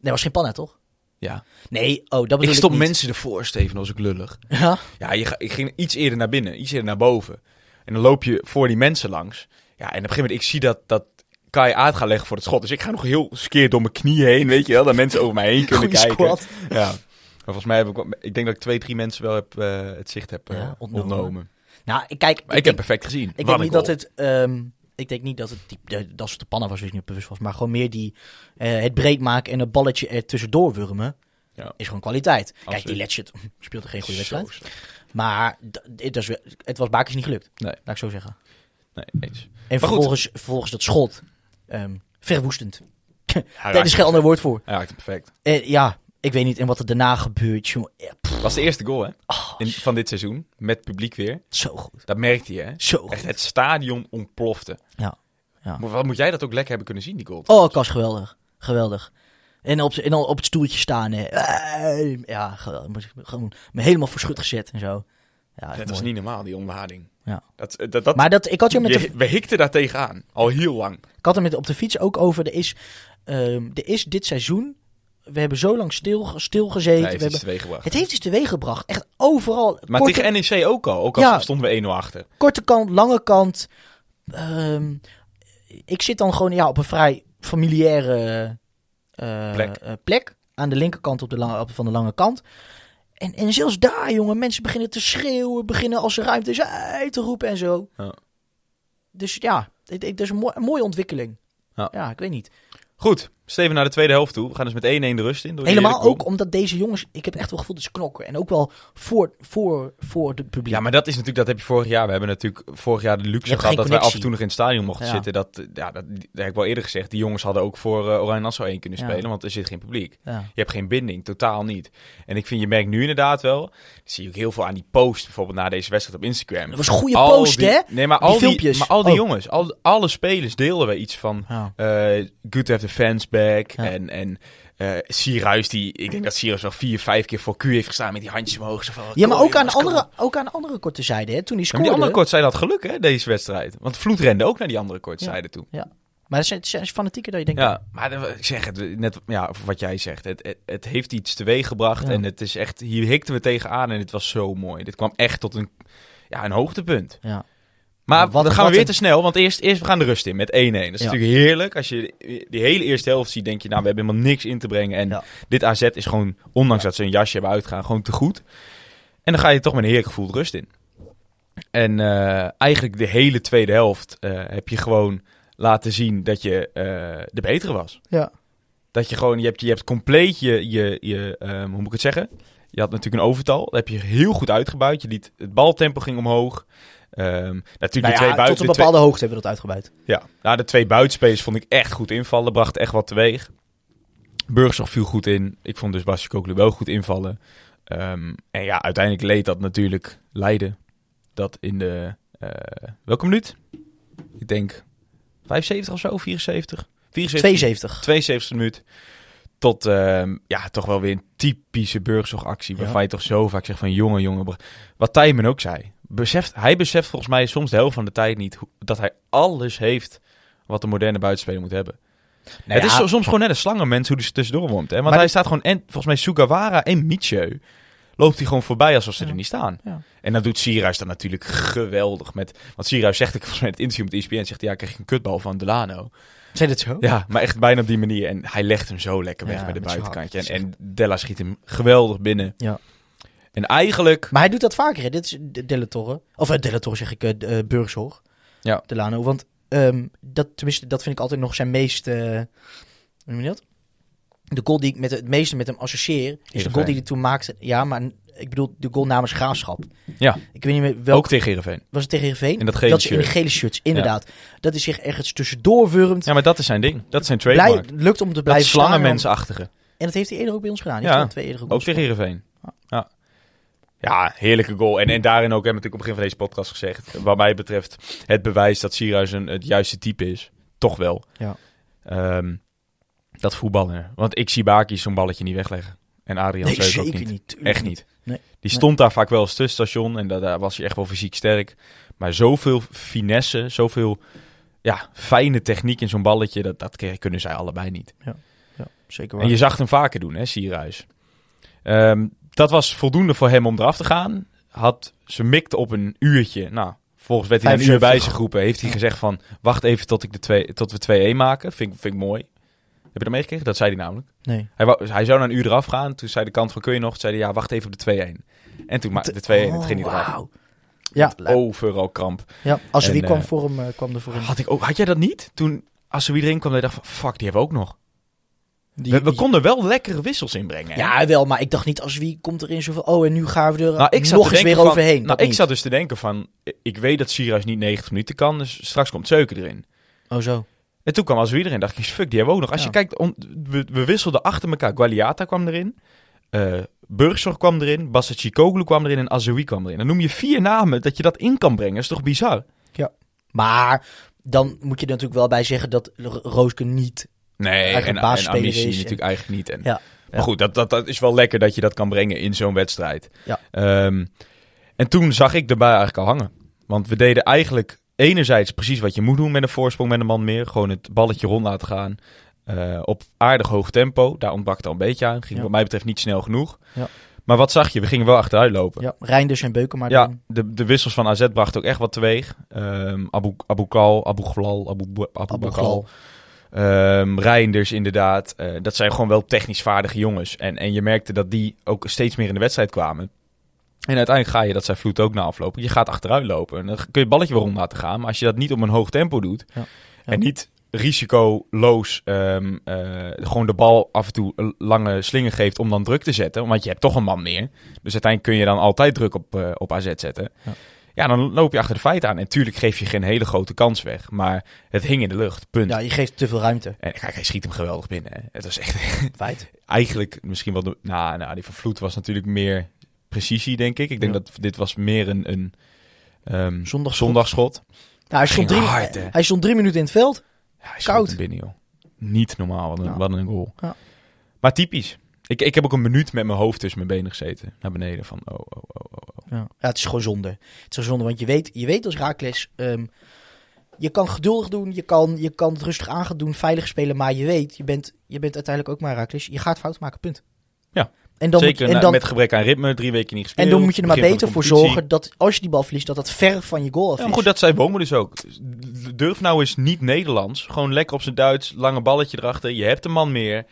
Nee, was geen panna, toch? Ja. Nee, oh, dat bedoel Ik ik stop mensen ervoor, Steven, als ik lullig. Ja? Ja, je ga, ik ging iets eerder naar binnen, iets eerder naar boven. En dan loop je voor die mensen langs. Ja, en op een gegeven moment, ik zie dat, dat Kai uit gaat leggen voor het schot. Dus ik ga nog heel skeer door mijn knieën heen, weet je wel. Dat mensen over mij heen kunnen Goeie kijken. squat. Ja. Maar volgens mij heb ik, ik denk dat ik twee, drie mensen wel heb, eh, het zicht heb eh, Ja, ontnomen. ontnomen. Nou, ik kijk... Maar ik, heb perfect gezien. Ik denk niet dat het. ehm, ik denk niet dat het die, de- dat het de panna was, dus niet bewust was. Maar gewoon meer die. eh, het breed maken en een balletje er tussendoor wurmen. Ja. Is gewoon kwaliteit. Kijk, die Letchert speelde geen goede wedstrijd. Maar het, was, het was Bakers niet gelukt. Nee. Laat ik zo zeggen. Nee, eens. En vervolgens, vervolgens dat schot. ehm, verwoestend. Daar is geen ander woord voor. Hij raakte perfect. Ja, ik weet niet. En wat er daarna gebeurt, jongen. pff, was de eerste goal, hè? oh, In, van dit seizoen. Met publiek weer. zo goed. Dat merkte je, hè? Zo goed. Echt, het stadion ontplofte. Ja. Ja. Maar wat moet jij dat ook lekker hebben kunnen zien, die goal? Oh, Kas, geweldig. Geweldig. En op, en op het stoeltje staan. Hè. Eh, Ja, geweldig. Ik Gewoon me helemaal verschut gezet en zo. Ja, dat was mooi. niet normaal, die ontlading. Ja. Dat, dat, dat, Maar dat, ik had je met de, we hikten daar tegenaan. Al heel lang. ik had er met op de fiets ook over. Er is, ehm, er is dit seizoen. We hebben zo lang stil, stilgezeten. Nee, we heeft hebben, het heeft iets teweeg gebracht. Echt overal. Maar korte, tegen NEC ook al. Ook al Ja. stonden we 1-0 achter. korte kant, lange kant. Ehm, ik zit dan gewoon ja, op een vrij familiaire eh, Plek. eh, plek. aan de linkerkant op de lange, op- van de lange kant. En, en zelfs daar, jongen, mensen beginnen te schreeuwen, beginnen als er ruimte is "Hey!" te roepen en zo. Ja. Dus ja, het, het is een, mooi- een mooie ontwikkeling. Ja. Ja. ik weet niet. Goed, Steven naar de tweede helft toe. We gaan dus met 1-1 de rust in. door Helemaal ook omdat deze jongens, ik heb echt wel gevoeld dat ze knokken. En ook wel voor, voor, voor het publiek. Ja, maar dat is natuurlijk, dat heb je vorig jaar. We hebben natuurlijk vorig jaar de luxe gehad dat wij af en toe nog in het stadion mochten Ja. zitten. Dat, ja, dat, dat heb ik wel eerder gezegd. Die jongens hadden ook voor eh, Oranje Nassau 1 kunnen Ja. spelen, want er zit geen publiek. Ja. Je hebt geen binding, totaal niet. En ik vind, je merkt nu inderdaad wel, dat zie je ook heel veel aan die post, bijvoorbeeld na deze wedstrijd op Instagram. Dat was een goede Al post, die- hè? Nee, maar Die al die, filmpjes. maar al die Oh. jongens, al, alle spelers deelden we iets van eh, good to have the fans Ja. En, en Sierhuis, die, ik denk dat Sierhuis wel vier, vijf keer voor Q heeft gestaan met die handjes omhoog. Zo van, Ja, maar ook aan, de jongens, kom. andere, ook aan de andere korte zijde, hè? Toen hij Ja, maar scoorde. die andere kortzijde had geluk, hè, deze wedstrijd. Want Vloed rende ook naar die andere kortzijde toe. Maar dat zijn, het zijn fanatieker dat je denkt. Ja, maar ik zeg het, net ja, wat jij zegt. Het, het, het heeft iets teweeg gebracht Ja. en het is echt, hier hikten we tegenaan en het was zo mooi. Dit kwam echt tot een, ja, een hoogtepunt. Ja. Maar Maar wat- dan gaan we wat weer een- te snel, want eerst, eerst we gaan de rust in met 1-1. Dat is Ja. natuurlijk heerlijk. Als je die hele eerste helft ziet, denk je, nou, we hebben helemaal niks in te brengen. En Ja. dit AZ is gewoon, ondanks dat ze een jasje hebben uitgaan, gewoon te goed. En dan ga je toch met een heerlijk gevoel de rust in. En eh, eigenlijk de hele tweede helft eh, heb je gewoon laten zien dat je eh, de betere was. Ja. Dat je gewoon, je hebt, je hebt compleet je, je, je ehm, hoe moet ik het zeggen? Je had natuurlijk een overtal. Dat heb je heel goed uitgebuit. Je liet, het baltempo ging omhoog. Ehm, natuurlijk Nou de ja, twee buiten. tot een twee- bepaalde hoogte hebben we dat uitgebreid. ja, nou, de twee buitenspelers vond ik echt goed invallen. Brachten echt wat teweeg. Burgzorg viel goed in. Ik vond dus Basje Kokelu wel goed invallen. Ehm, en ja, uiteindelijk leed dat natuurlijk Leiden. Dat in de... eh, welke minuut? Ik denk 75 of zo, 74? 74. 72. 72 minuut. Tot ehm, ja, toch wel weer een typische burgzorgactie. Waarvan Ja. je toch zo vaak zegt van jongen, jongen. Wat Tijmen ook zei. Beseft, hij beseft volgens mij soms de helft van de tijd niet hoe- dat hij alles heeft wat een moderne buitenspeler moet hebben. Nou het is ja, soms gewoon net een slangenmens hoe hij tussendoor woont. Hè? Want Maar hij staat gewoon, en volgens mij Sugawara en Micheu loopt hij gewoon voorbij alsof ze Ja. er niet staan. Ja. En dan doet Sierhuis dan natuurlijk geweldig. Met, want Sierhuis zegt, ik volgens mij in het interview met ESPN, zegt ja, ik kreeg een kutbal van Delano. Zijn dit zo? Ja, maar echt bijna op die manier. En hij legt hem zo lekker weg met de buitenkantje. En, en Della schiet hem geweldig binnen. Ja. En eigenlijk... Maar hij doet dat vaker, hè? Dit is de Torre. Of uh, Torre zeg ik, eh uh, Burgzorg. Ja. Delano. Want ehm, dat, tenminste, dat vind ik altijd nog zijn meest... eh, hoe noem je dat? De goal die ik met het meeste met hem associeer... is de goal die hij toen maakte. Ja, maar ik bedoel de goal namens Graafschap. Ja, Ik weet niet meer welk... ook tegen Heerenveen. Was het tegen Heerenveen? In dat gele dat is in de shirt. gele shirts, inderdaad. Dat hij zich ergens tussendoor wurmt. Ja, maar dat is zijn ding. Dat is zijn Blij, trademark. lukt om te blijven slangenmensachtige. En dat heeft hij eerder ook bij ons gedaan. Die Ja, twee eerder ook Ook tegen Heerenveen. Ja. Ja, heerlijke goal. En, en daarin ook, we natuurlijk op het begin van deze podcast gezegd. Wat mij betreft het bewijs dat Sierhuis een, het juiste type is. Toch wel. Ja. Ehm, dat voetballen. Want ik zie Baki zo'n balletje niet wegleggen. En Adrian Nee, Zeuk ook zeker niet. Echt niet. Nee. Die stond daar vaak wel als tussenstation en da- daar was hij echt wel fysiek sterk. Maar zoveel finesse, zoveel ja, fijne techniek in zo'n balletje, dat, dat kunnen zij allebei niet. Ja, zeker waar. En je zag hem vaker doen, hè, Sierhuis. Ehm, dat was voldoende voor hem om eraf te gaan. Had, ze mikte op een uurtje. Nou, volgens werd hij een uur 75. bij zich geroepen. Heeft hij gezegd van, wacht even tot, ik de twee, tot we 2-1 maken. Vind, ik- vind ik mooi. Heb je dat meegekregen? Dat zei hij namelijk. Nee. Hij, wou, hij zou na een uur eraf gaan. Toen zei de kant van, kun je nog? Toen zei hij, ja, wacht even op de 2-1. En toen maakte de 2-1 en toen ging eraf. Oh, wauw. Ja, Overal kramp. ja, als er En, wie kwam, eh, voor hem, eh, kwam er voor hem. Had, ik ook, had jij dat niet? Toen, als er weer erin kwam, dacht van, fuck, die hebben we ook nog. Die- We, konden wel lekkere wissels inbrengen. hè? Ja, wel, maar ik dacht niet als wie komt erin zoveel. Oh, en nu gaan we er Nou, ik zat nog eens weer van- overheen. Nou, ik niet. zat dus te denken van, ik weet dat Sierhuis niet 90 minuten kan, dus straks komt Zeuken erin. Oh, zo. En toen kwam als wie erin, dacht ik, fuck, die hebben we ook nog. Als Ja. je kijkt, on- we, we wisselden achter elkaar. Gualiata kwam erin, eh Burgzorg kwam erin, Basacicoglu kwam erin en Azoui kwam erin. Dan noem je vier namen dat je dat in kan brengen. Dat is toch bizar? Maar dan moet je er natuurlijk wel bij zeggen dat Rooske niet... Nee, en, en is. natuurlijk eigenlijk niet. En, Ja, Maar goed, dat, dat, dat is wel lekker dat je dat kan brengen in zo'n wedstrijd. Ja. Ehm, en toen zag ik erbij eigenlijk al hangen. Want we deden eigenlijk enerzijds precies wat je moet doen met een voorsprong met een man meer. Gewoon het balletje rond laten gaan. eh, op aardig hoog tempo. Daar ontbrak het al een beetje aan. Ging Ja. wat mij betreft niet snel genoeg. Ja. Maar wat zag je? We gingen wel achteruit lopen. ja, Reinders en Beukema. Ja, dan. de, de wissels van AZ brachten ook echt wat teweeg. Ehm Abu, Abu Kal, Abu Glal, Abu, Abu, Abu Bakal. Glal. Ehm Reinders inderdaad. Eh, dat zijn gewoon wel technisch vaardige jongens. En, en je merkte dat die ook steeds meer in de wedstrijd kwamen. En uiteindelijk ga je, dat zei Vloed ook na aflopen, je gaat achteruit lopen. En dan kun je het balletje wel rond laten gaan. Maar als je dat niet op een hoog tempo doet Ja. Ja. en niet risicoloos ehm, eh, gewoon de bal af en toe een lange slingen geeft om dan druk te zetten. Want je hebt toch een man meer. Dus uiteindelijk kun je dan altijd druk op, eh, op AZ zetten. Ja. Ja. dan loop je achter de feiten aan. En natuurlijk geef je geen hele grote kans weg. Maar het hing in de lucht. Punt. Ja, je geeft te veel ruimte. En kijk, hij schiet hem geweldig binnen. Hè. Het was echt Feit. eigenlijk misschien wel de. Nou, nou, die van Vloed was natuurlijk meer precisie, denk ik. Ik denk Ja. dat dit was meer een, een ehm, Zondagschot. zondagschot. Nou, hij, stond drie, hard, hij stond drie minuten in het veld. Ja, hij Koud. binnen, joh. Niet normaal, wat een, Ja. wat een goal. Ja. Maar typisch. Ik, ik heb ook een minuut met mijn hoofd tussen mijn benen gezeten. Naar beneden van, oh, oh, oh, oh. oh. Ja. ja, het is gewoon zonde. Het is gewoon zonde, want je weet, je weet als Raakles... ehm, je kan geduldig doen, je kan, je kan het rustig aan gaan doen, veilig spelen. Maar je weet, je bent, je bent uiteindelijk ook maar Raakles. Je gaat fout maken, punt. Ja. En dan, Zeker en na- dan, met gebrek aan ritme, drie weken niet gespeeld. en dan moet je er maar beter voor zorgen dat als je die bal verliest, dat dat ver van je goal af Ja, is. maar goed, dat zei Bomen dus ook. Durf nou eens niet Nederlands. Gewoon lekker op zijn Duits, lange balletje erachter. Je hebt een man meer.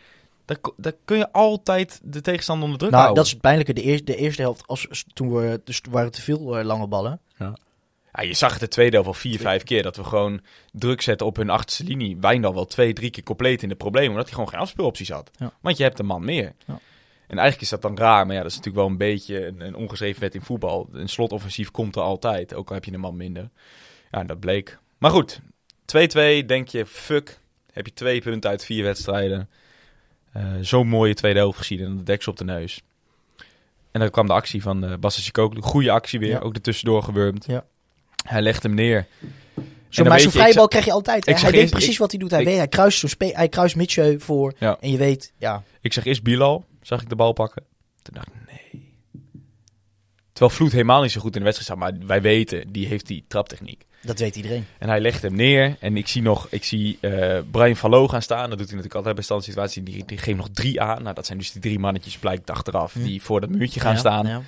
Dan kun je altijd de tegenstander onder druk nou, houden. dat is het pijnlijke. De, eerste de eerste helft, als, toen we, dus waren te veel eh, lange ballen. Ja, je zag het de tweede helft al vier, vijf keer. Dat we gewoon druk zetten op hun achterste linie. Wijndal wel twee, drie keer compleet in de problemen. Omdat hij gewoon geen afspeelopties had. Ja. Want je hebt een man meer. Ja. En eigenlijk is dat dan raar. Maar ja, dat is natuurlijk wel een beetje een, een ongeschreven wet in voetbal. Een slotoffensief komt er altijd. Ook al heb je een man minder. Ja, dat bleek. Maar goed, 2-2 denk je, fuck. Heb je twee punten uit vier wedstrijden. Eh, Zo'n mooie tweede helft gezien. En de deksel op de neus. En dan kwam de actie van uh, Basse Chicoglu. Goede actie weer. Ja. Ook er tussendoor gewurmd. Ja. Hij legt hem neer. Zo, maar zo'n je, vrije bal krijg je altijd. hè. Hij weet eerst- precies ik- wat hij doet. Hij, ik- weet, hij kruist, hij kruist Mitchell voor. Ja. En je weet, ja, Ik zag eerst Bilal, zag ik de bal pakken. Toen dacht ik, nee. Terwijl Vloed helemaal niet zo goed in de wedstrijd staat. Maar wij weten, die heeft die traptechniek. Dat weet iedereen. En hij legt hem neer. En ik zie nog, ik zie eh Brian Fallo gaan staan. Dat doet hij natuurlijk altijd bij standsituatie. Die, die geeft nog drie aan. Nou, dat zijn dus die drie mannetjes, blijkt achteraf, Hm. die voor dat muurtje gaan Ja, staan. ja.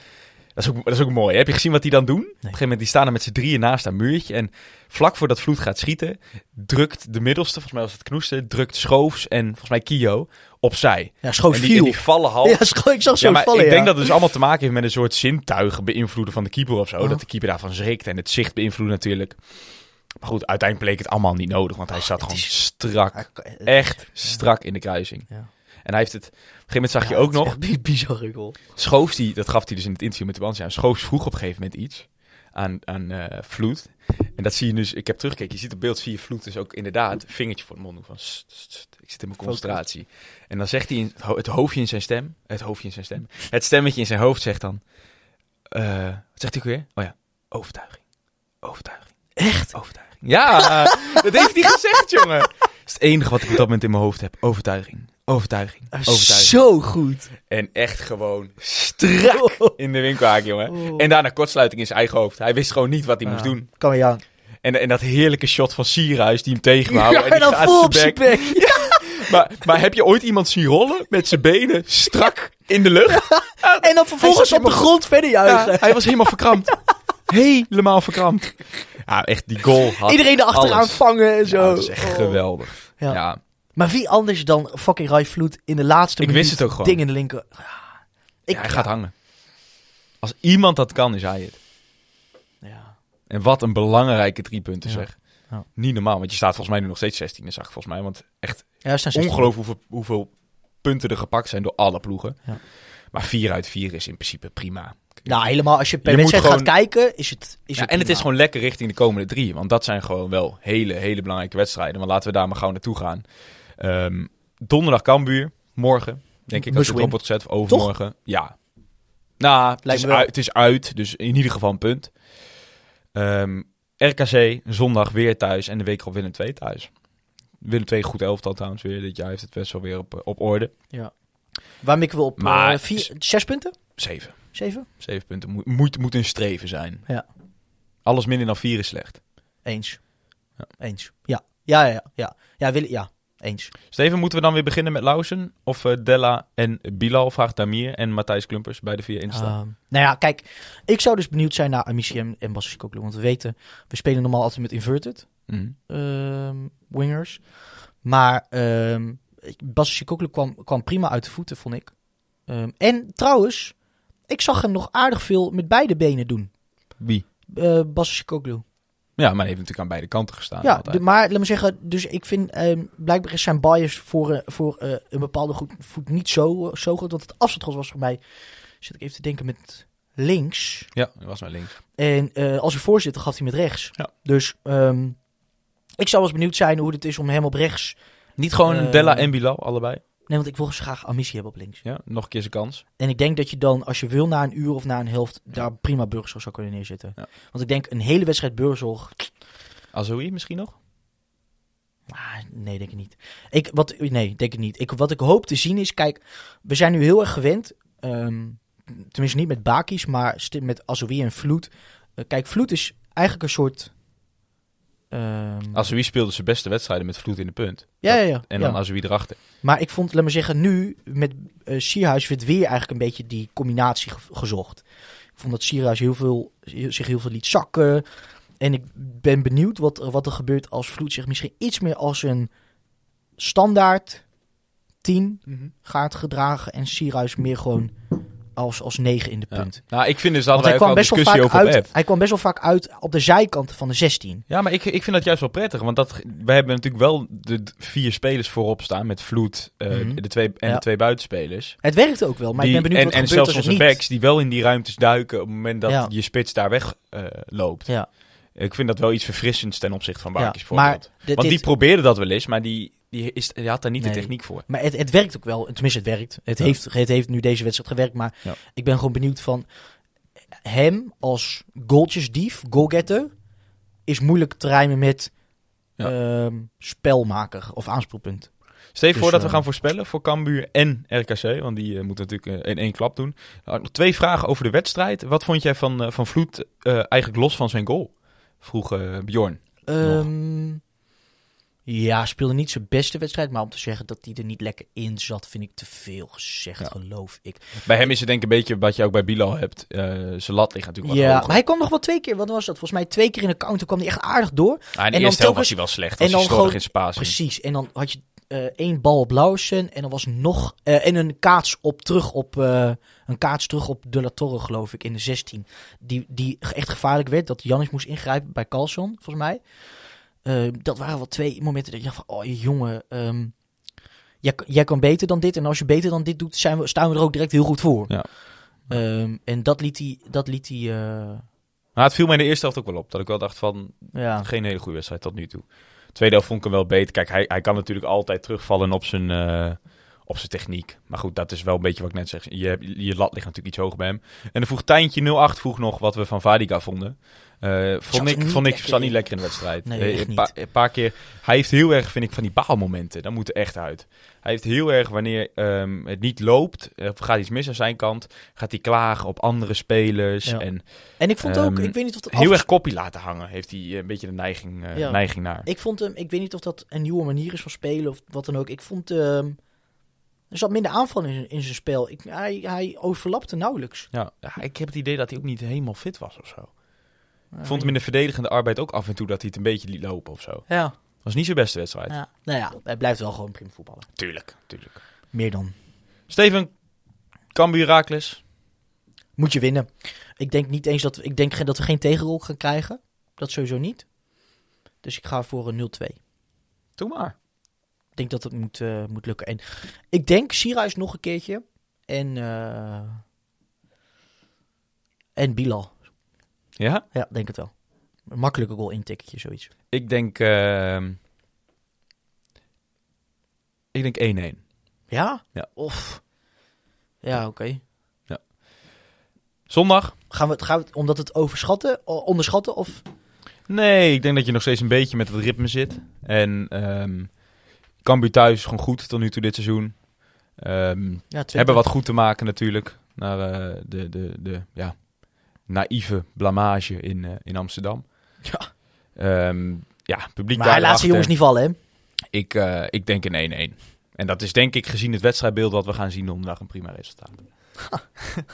Dat, is ook, dat is ook mooi. Heb je gezien wat die dan doen? Op een gegeven moment, die staan er met z'n drieën naast dat muurtje. En vlak voordat Vloed gaat schieten, drukt de middelste, volgens mij was het Knoester, drukt Schoofs en volgens mij Kio opzij. Ja, schoot en die, en viel. die vallen half. Ja, scho- ik zag zo Ja, vallen, ik denk dat het dus allemaal te maken heeft met een soort zintuigen beïnvloeden van de keeper of zo. Oh. Dat de keeper daarvan schrikt en het zicht beïnvloedt natuurlijk. Maar goed, uiteindelijk bleek het allemaal niet nodig, want hij zat Oh, het gewoon is- strak. Echt strak in de kruising. Ja. En hij heeft het... Op een gegeven moment zag je ook nog... echt bi- bizarre goal. Schoofs, die, dat gaf hij dus in het interview met de Bansja. Schoofs vroeg op een gegeven moment iets aan, aan eh, Vloed. En dat zie je dus... Ik heb teruggekeken. Je ziet op beeld, zie je Vloed dus ook inderdaad... vingertje voor de mond doen van... "Sst, sst, sst, ik zit in mijn concentratie. En dan zegt hij in het, ho- het hoofdje in zijn stem... Het hoofdje in zijn stem... Het stemmetje in zijn hoofd zegt dan... eh, wat zegt hij weer? Oh ja, overtuiging. Overtuiging. Echt? Overtuiging. Ja, dat heeft hij gezegd, jongen. Dat is het enige wat ik op dat moment in mijn hoofd heb. Overtuiging. Overtuiging. Overtuiging. Zo goed. En echt gewoon strak in de winkelhaak, jongen. Oh. En daarna kortsluiting in zijn eigen hoofd. Hij wist gewoon niet wat hij moest Ja. doen. Kan aan. En, en dat heerlijke shot van Sierhuis die hem tegenhoudt. Ja, en dan vol op zijn bek. Maar, maar heb je ooit iemand zien rollen met zijn benen strak in de lucht? En dan vervolgens op de grond verder juichen. Ja, hij was helemaal verkrampt. Helemaal verkrampt. Ja, echt die goal had Iedereen erachteraan alles. vangen en zo. Ja, dat is echt Oh. geweldig. Ja. Maar wie anders dan fucking Rai Vloed in de laatste Ik minuut wist het ook gewoon. ding in de linker. Ja, Ik, Ja, hij gaat hangen. Als iemand dat kan, is hij het. Ja. En wat een belangrijke drie punten Ja. zeg. Ja. Niet normaal, want je staat volgens mij nu nog steeds 16, zag ik volgens mij. Want echt Ja, we staan 16. ongelooflijk hoeveel, hoeveel punten er gepakt zijn door alle ploegen. Ja. Maar 4 uit 4 is in principe prima. Nou, helemaal als je per wedstrijd gewoon- gaat kijken, is het is Ja, het en het is gewoon lekker richting de komende drie. Want dat zijn gewoon wel hele, hele belangrijke wedstrijden. Maar laten we daar maar gauw naartoe gaan. Ehm, donderdag Cambuur. Morgen, denk ik, als Must het erop wordt gezet. Of overmorgen. Ja. Nou, het Lijkt is, uit, het is uit. Dus in ieder geval een punt. Ehm, RKC, zondag weer thuis. En de week op Willem 2 thuis. Willem 2 goed elftal trouwens weer. Dit jaar heeft het best wel weer op, op orde. Waar mikken we op? Maar- eh, vier, zes punten? Zeven. Zeven? Zeven punten. Moet, moet, moet een streven zijn. Ja. Alles minder dan vier is slecht. Eens. Ja. Eens. Ja. Ja, ja, ja. Ja, ja, ja. Eens. Steven, moeten we dan weer beginnen met Lausen? Of eh, Della en Bilal, vraagt Damir en Matthijs Klumpers bij de vier Insta. Ehm, nou ja, kijk. Ik zou dus benieuwd zijn naar Amici en, en Bas Sikoglu. Want we weten, we spelen normaal altijd met inverted Mhm. ehm, wingers. Maar ehm Bas Sikoglu kwam, kwam prima uit de voeten, vond ik. Ehm, en trouwens, ik zag hem nog aardig veel met beide benen doen. Wie? eh Bas Sikoglu. Ja, maar hij heeft natuurlijk aan beide kanten gestaan. Ja, de- maar laat me zeggen, dus ik vind ehm, blijkbaar is zijn bias voor, eh, voor eh, een bepaalde goed, voet niet zo, zo groot. Want het afstandsschot was voor mij, zit ik even te denken, met links. Ja, dat was maar links. En eh, als hij voorzitter gaf hij met rechts. Ja. Dus ehm, ik zou wel eens benieuwd zijn hoe het is om hem op rechts. Niet gewoon Eh, Della en Bilal, allebei. Nee, want ik wil dus graag Amissie hebben op links. Ja, nog een keer zijn kans. En ik denk dat je dan, als je wil, na een uur of na een helft, daar prima Burgzorg zou kunnen neerzetten. Ja. Want ik denk een hele wedstrijd Burgzorg, Azoui misschien nog? Ah, nee, denk ik niet. Ik, wat, nee, denk ik niet. Ik, wat ik hoop te zien is, kijk, we zijn nu heel erg gewend, ehm, tenminste niet met Bakis, maar met Azoui en Vloed. Eh, kijk, Vloed is eigenlijk een soort... ehm, Azoui speelde zijn beste wedstrijden met vloed in de punt. ja, ja, ja. En ja. dan Azoui erachter. Maar ik vond, laat me zeggen, nu met eh Sierhuis werd weer eigenlijk een beetje die combinatie ge- gezocht. Ik vond dat Sierhuis heel veel, zich heel veel liet zakken. En ik ben benieuwd wat, er- wat er gebeurt als Vloed zich misschien iets meer als een standaard 10 gaat gedragen. En Sierhuis meer gewoon als, als 9 in de Ja. punt. Nou, ik vind dus, hadden hij kwam, best wel discussie vaak over uit, hij kwam best wel vaak uit op de zijkant van de 16. Ja, maar ik, ik vind dat juist wel prettig. Want dat, wij hebben natuurlijk wel de vier spelers voorop staan. Met Vloed eh, Mhm. de twee, en Ja. de twee buitenspelers. Het werkt ook wel, maar Die- ik ben benieuwd en, wat en zelfs onze backs die wel in die ruimtes duiken op het moment dat Ja. je spits daar weg eh, loopt. Ja. Ik vind dat wel iets verfrissends ten opzichte van Ja, Bakis maar dit- Want die probeerde dat wel eens, maar die, die, is, die had daar niet Nee. de techniek voor. Maar het, het werkt ook wel. Tenminste, het werkt. Het, Ja. heeft, het heeft nu deze wedstrijd gewerkt. Maar Ja. ik ben gewoon benieuwd van... Hem als goaltjesdief, goalgetter... is moeilijk te rijmen met Ja. ehm, spelmaker of aanspeelpunt. Stel je Dus, voor dat we eh, gaan voorspellen voor Cambuur en RKC. Want die eh, moeten natuurlijk eh, in één klap doen. Ik nog twee vragen over de wedstrijd. Wat vond jij van, eh, van Vloed eigenlijk los van zijn goal? Vroeg Bjorn. Ehm, ja, speelde niet zijn beste wedstrijd. Maar om te zeggen dat hij er niet lekker in zat... vind ik te veel gezegd, Ja. geloof ik. Bij hem is het denk ik een beetje wat je ook bij Bilal hebt. Eh, zijn lat ligt natuurlijk wat Ja, hoger. maar hij kwam nog wel twee keer. Wat was dat? Volgens mij twee keer in de counter kwam hij echt aardig door. Ah, in de en dan eerste helft was hij wel slecht. en dan gewoon- in zijn. Precies. En dan had je eh, één bal op Lauwersen en dan was nog eh, en een kaats op terug op een kaats terug op De La Torre geloof ik in de 16 die die echt gevaarlijk werd dat Janis moest ingrijpen bij Carlson volgens mij. Eh, dat waren wel twee momenten dat je dacht van oh jongen ehm, jij, jij kan beter dan dit en als je beter dan dit doet zijn we, staan we er ook direct heel goed voor. Ja. Ehm, en dat liet hij dat liet hij Maar het viel mij in de eerste helft ook wel op. Dat ik wel dacht van, ja geen hele goede wedstrijd tot nu toe. Tweede helft vond ik hem wel beter. Kijk, hij, hij kan natuurlijk altijd terugvallen op zijn, eh, op zijn techniek. Maar goed, dat is wel een beetje wat ik net zeg. Je, je lat ligt natuurlijk iets hoger bij hem. En dan vroeg Tijntje 08 vroeg nog wat we van Vadica vonden. Eh, vond ik, vond ik zat niet lekker in de wedstrijd. Nee, Eh, een, paar, een paar keer. Hij heeft heel erg, vind ik, van die baalmomenten. Dat moet er echt uit. Hij heeft heel erg, wanneer ehm, het niet loopt, eh, of gaat iets mis aan zijn kant, gaat hij klagen op andere spelers. Ja. En en ik vond ook Ehm, ik weet niet of het heel erg koppie laten hangen. Heeft hij een beetje de neiging, Ja. neiging naar. Ik vond hem, ik weet niet of dat een nieuwe manier is van spelen of wat dan ook. Ik vond ehm er zat minder aanval in, in zijn spel. Ik, hij, hij overlapte nauwelijks. Ja, ik heb het idee dat hij ook niet helemaal fit was of zo. Ik vond hem in de verdedigende arbeid ook af en toe dat hij het een beetje liet lopen of zo. Ja, Was niet zijn beste wedstrijd. ja. Nou ja, hij blijft wel gewoon prima voetballen. Tuurlijk, tuurlijk. Meer dan. Steven, Cambuur Raakles. Moet je winnen. Ik denk niet eens dat we, ik denk geen- dat we geen tegenrol gaan krijgen. Dat sowieso niet. Dus ik ga voor een 0-2. Doe maar. Ik denk dat het moet, eh, moet lukken. En ik denk Sierhuis nog een keertje. En, eh en Bilal. Ja? Ja, denk het wel. Een makkelijke goal intikketje, zoiets. Ik denk... ehm, ik denk 1-1. Ja? Ja. Of... Ja, oké. Zondag? Gaan we het, gaan we het omdat het overschatten, onderschatten of... Nee, ik denk dat je nog steeds een beetje met het ritme zit. En ehm Cambuur thuis is gewoon goed tot nu toe dit seizoen. Ja, Twente. hebben wat goed te maken natuurlijk. Naar eh, de, de, de ja, naïeve blamage in, eh, in Amsterdam. Ja. Ehm, ja, publiek Maar hij laat zijn jongens niet vallen, hè? Ik, eh, ik denk een 1-1. En dat is denk ik gezien het wedstrijdbeeld wat we gaan zien donderdag een prima resultaat.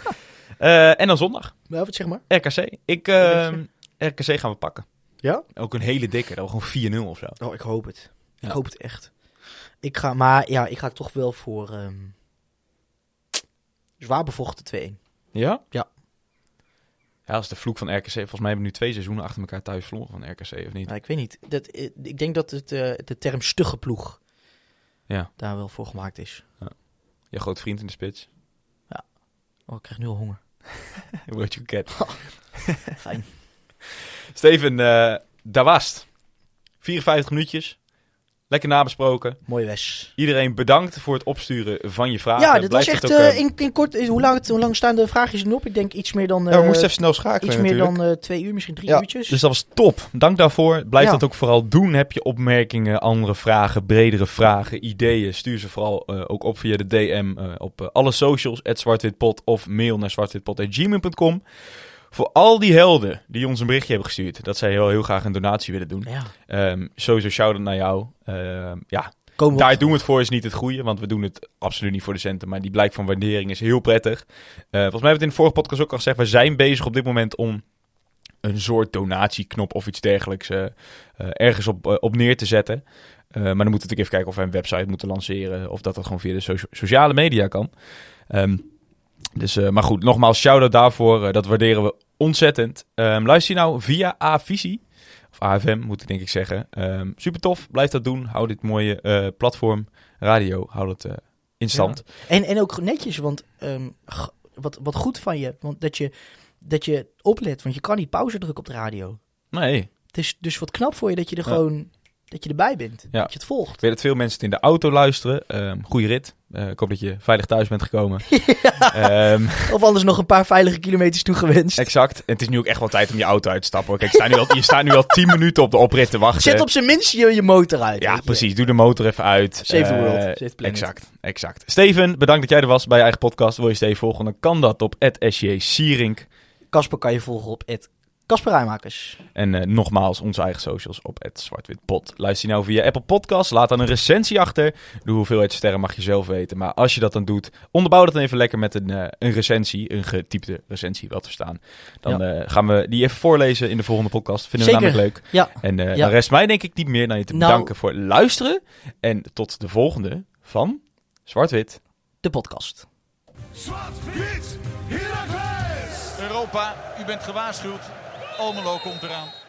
Eh, en dan zondag, Ja, wat zeg maar. RKC. Ik, ehm, RKC gaan we pakken. Ja? Ook een hele dikke, dan gewoon 4-0 of zo. Oh, ik hoop het. Ik hoop het echt. Ik ga, maar ja, ik ga toch wel voor ehm, zwaar bevochten 2-1. Ja? Ja. Ja, dat is de vloek van RKC. Volgens mij hebben we nu twee seizoenen achter elkaar thuis verloren van RKC, of niet? Nou, ik weet niet. Dat, eh, ik denk dat het, eh, de term stugge ploeg Ja. daar wel voor gemaakt is. Je groot vriend in de spits. Oh, ik krijg nu al honger. Broodje koket. Fijn. Steven, daar was het. 54 minuutjes. Lekker nabesproken. Mooi Wes. Iedereen bedankt voor het opsturen van je vragen. ja, dit was Blijft echt het ook, eh, eh, in, in kort. Hoe lang, hoe lang staan de vraagjes er nog op? Ik denk iets meer dan, ja, we eh, moesten even snel schakelen iets meer natuurlijk. dan eh, twee uur, misschien drie Ja, uurtjes. Dus dat was top. Dank daarvoor. Blijf Ja. dat ook vooral doen. Heb je opmerkingen, andere vragen, bredere vragen, ideeën? Stuur ze vooral eh, ook op via de DM eh, op eh, alle socials, zwartwitpot of mail naar zwartwitpot.gmail.com. Voor al die helden die ons een berichtje hebben gestuurd, dat zij heel, heel graag een donatie willen doen. ja. Ehm, sowieso shout-out naar jou. Ehm, ja, daar doen we het voor is niet het goede, want we doen het absoluut niet voor de centen. Maar die blijk van waardering is heel prettig. Eh, volgens mij hebben we het in de vorige podcast ook al gezegd. We zijn bezig op dit moment om een soort donatieknop of iets dergelijks eh, eh, ergens op, op neer te zetten. Maar dan moeten we natuurlijk even kijken of we een website moeten lanceren. Of dat dat gewoon via de socia- sociale media kan. Ehm, dus, eh, maar goed, nogmaals, shout-out daarvoor. Eh, dat waarderen we ontzettend. Ehm, luister je nou via A-Visie. Of AFM moet ik denk ik zeggen. Ehm, super tof, blijf dat doen. Hou dit mooie eh, platform, radio, hou dat in stand. En, en ook netjes, want ehm, wat, wat goed van je, want dat je, dat je oplet, want je kan niet pauze drukken op de radio. Nee, Het is dus wat knap voor je dat je er Ja. gewoon, dat je erbij bent. Ja. Dat je het volgt. ik weet dat veel mensen het in de auto luisteren. Ehm goeie rit. Eh, ik hoop dat je veilig thuis bent gekomen. Ehm, Of anders nog een paar veilige kilometers toegewenst. exact. En het is nu ook echt wel tijd om je auto uit te stappen. Kijk, je staat nu al, je staat nu al 10 minuten op de oprit te wachten. Zet op zijn minst je, je motor uit. Ja, precies. Doe de motor even uit. Save the Eh, world. Save the planet. Exact, exact. Steven, bedankt dat jij er was bij je eigen podcast. Wil je Steven volgen, dan kan dat op SJ Sierink. Kasper kan je volgen op Rijmakers. En eh, nogmaals, onze eigen socials op het Zwartwitpot. Luister je nou via Apple Podcasts, laat dan een recensie achter. De hoeveelheid sterren mag je zelf weten. Maar als je dat dan doet, onderbouw dat dan even lekker met een, eh, een recensie. Een getypte recensie, wel te verstaan. Dan eh, gaan we die even voorlezen in de volgende podcast. Vinden we namelijk leuk. Ja, En eh, Ja. dan rest mij denk ik niet meer dan je te Nou- bedanken voor het luisteren. En tot de volgende van Zwart-Wit. de podcast. Zwart-wit! Europa, u bent gewaarschuwd. Almelo komt eraan.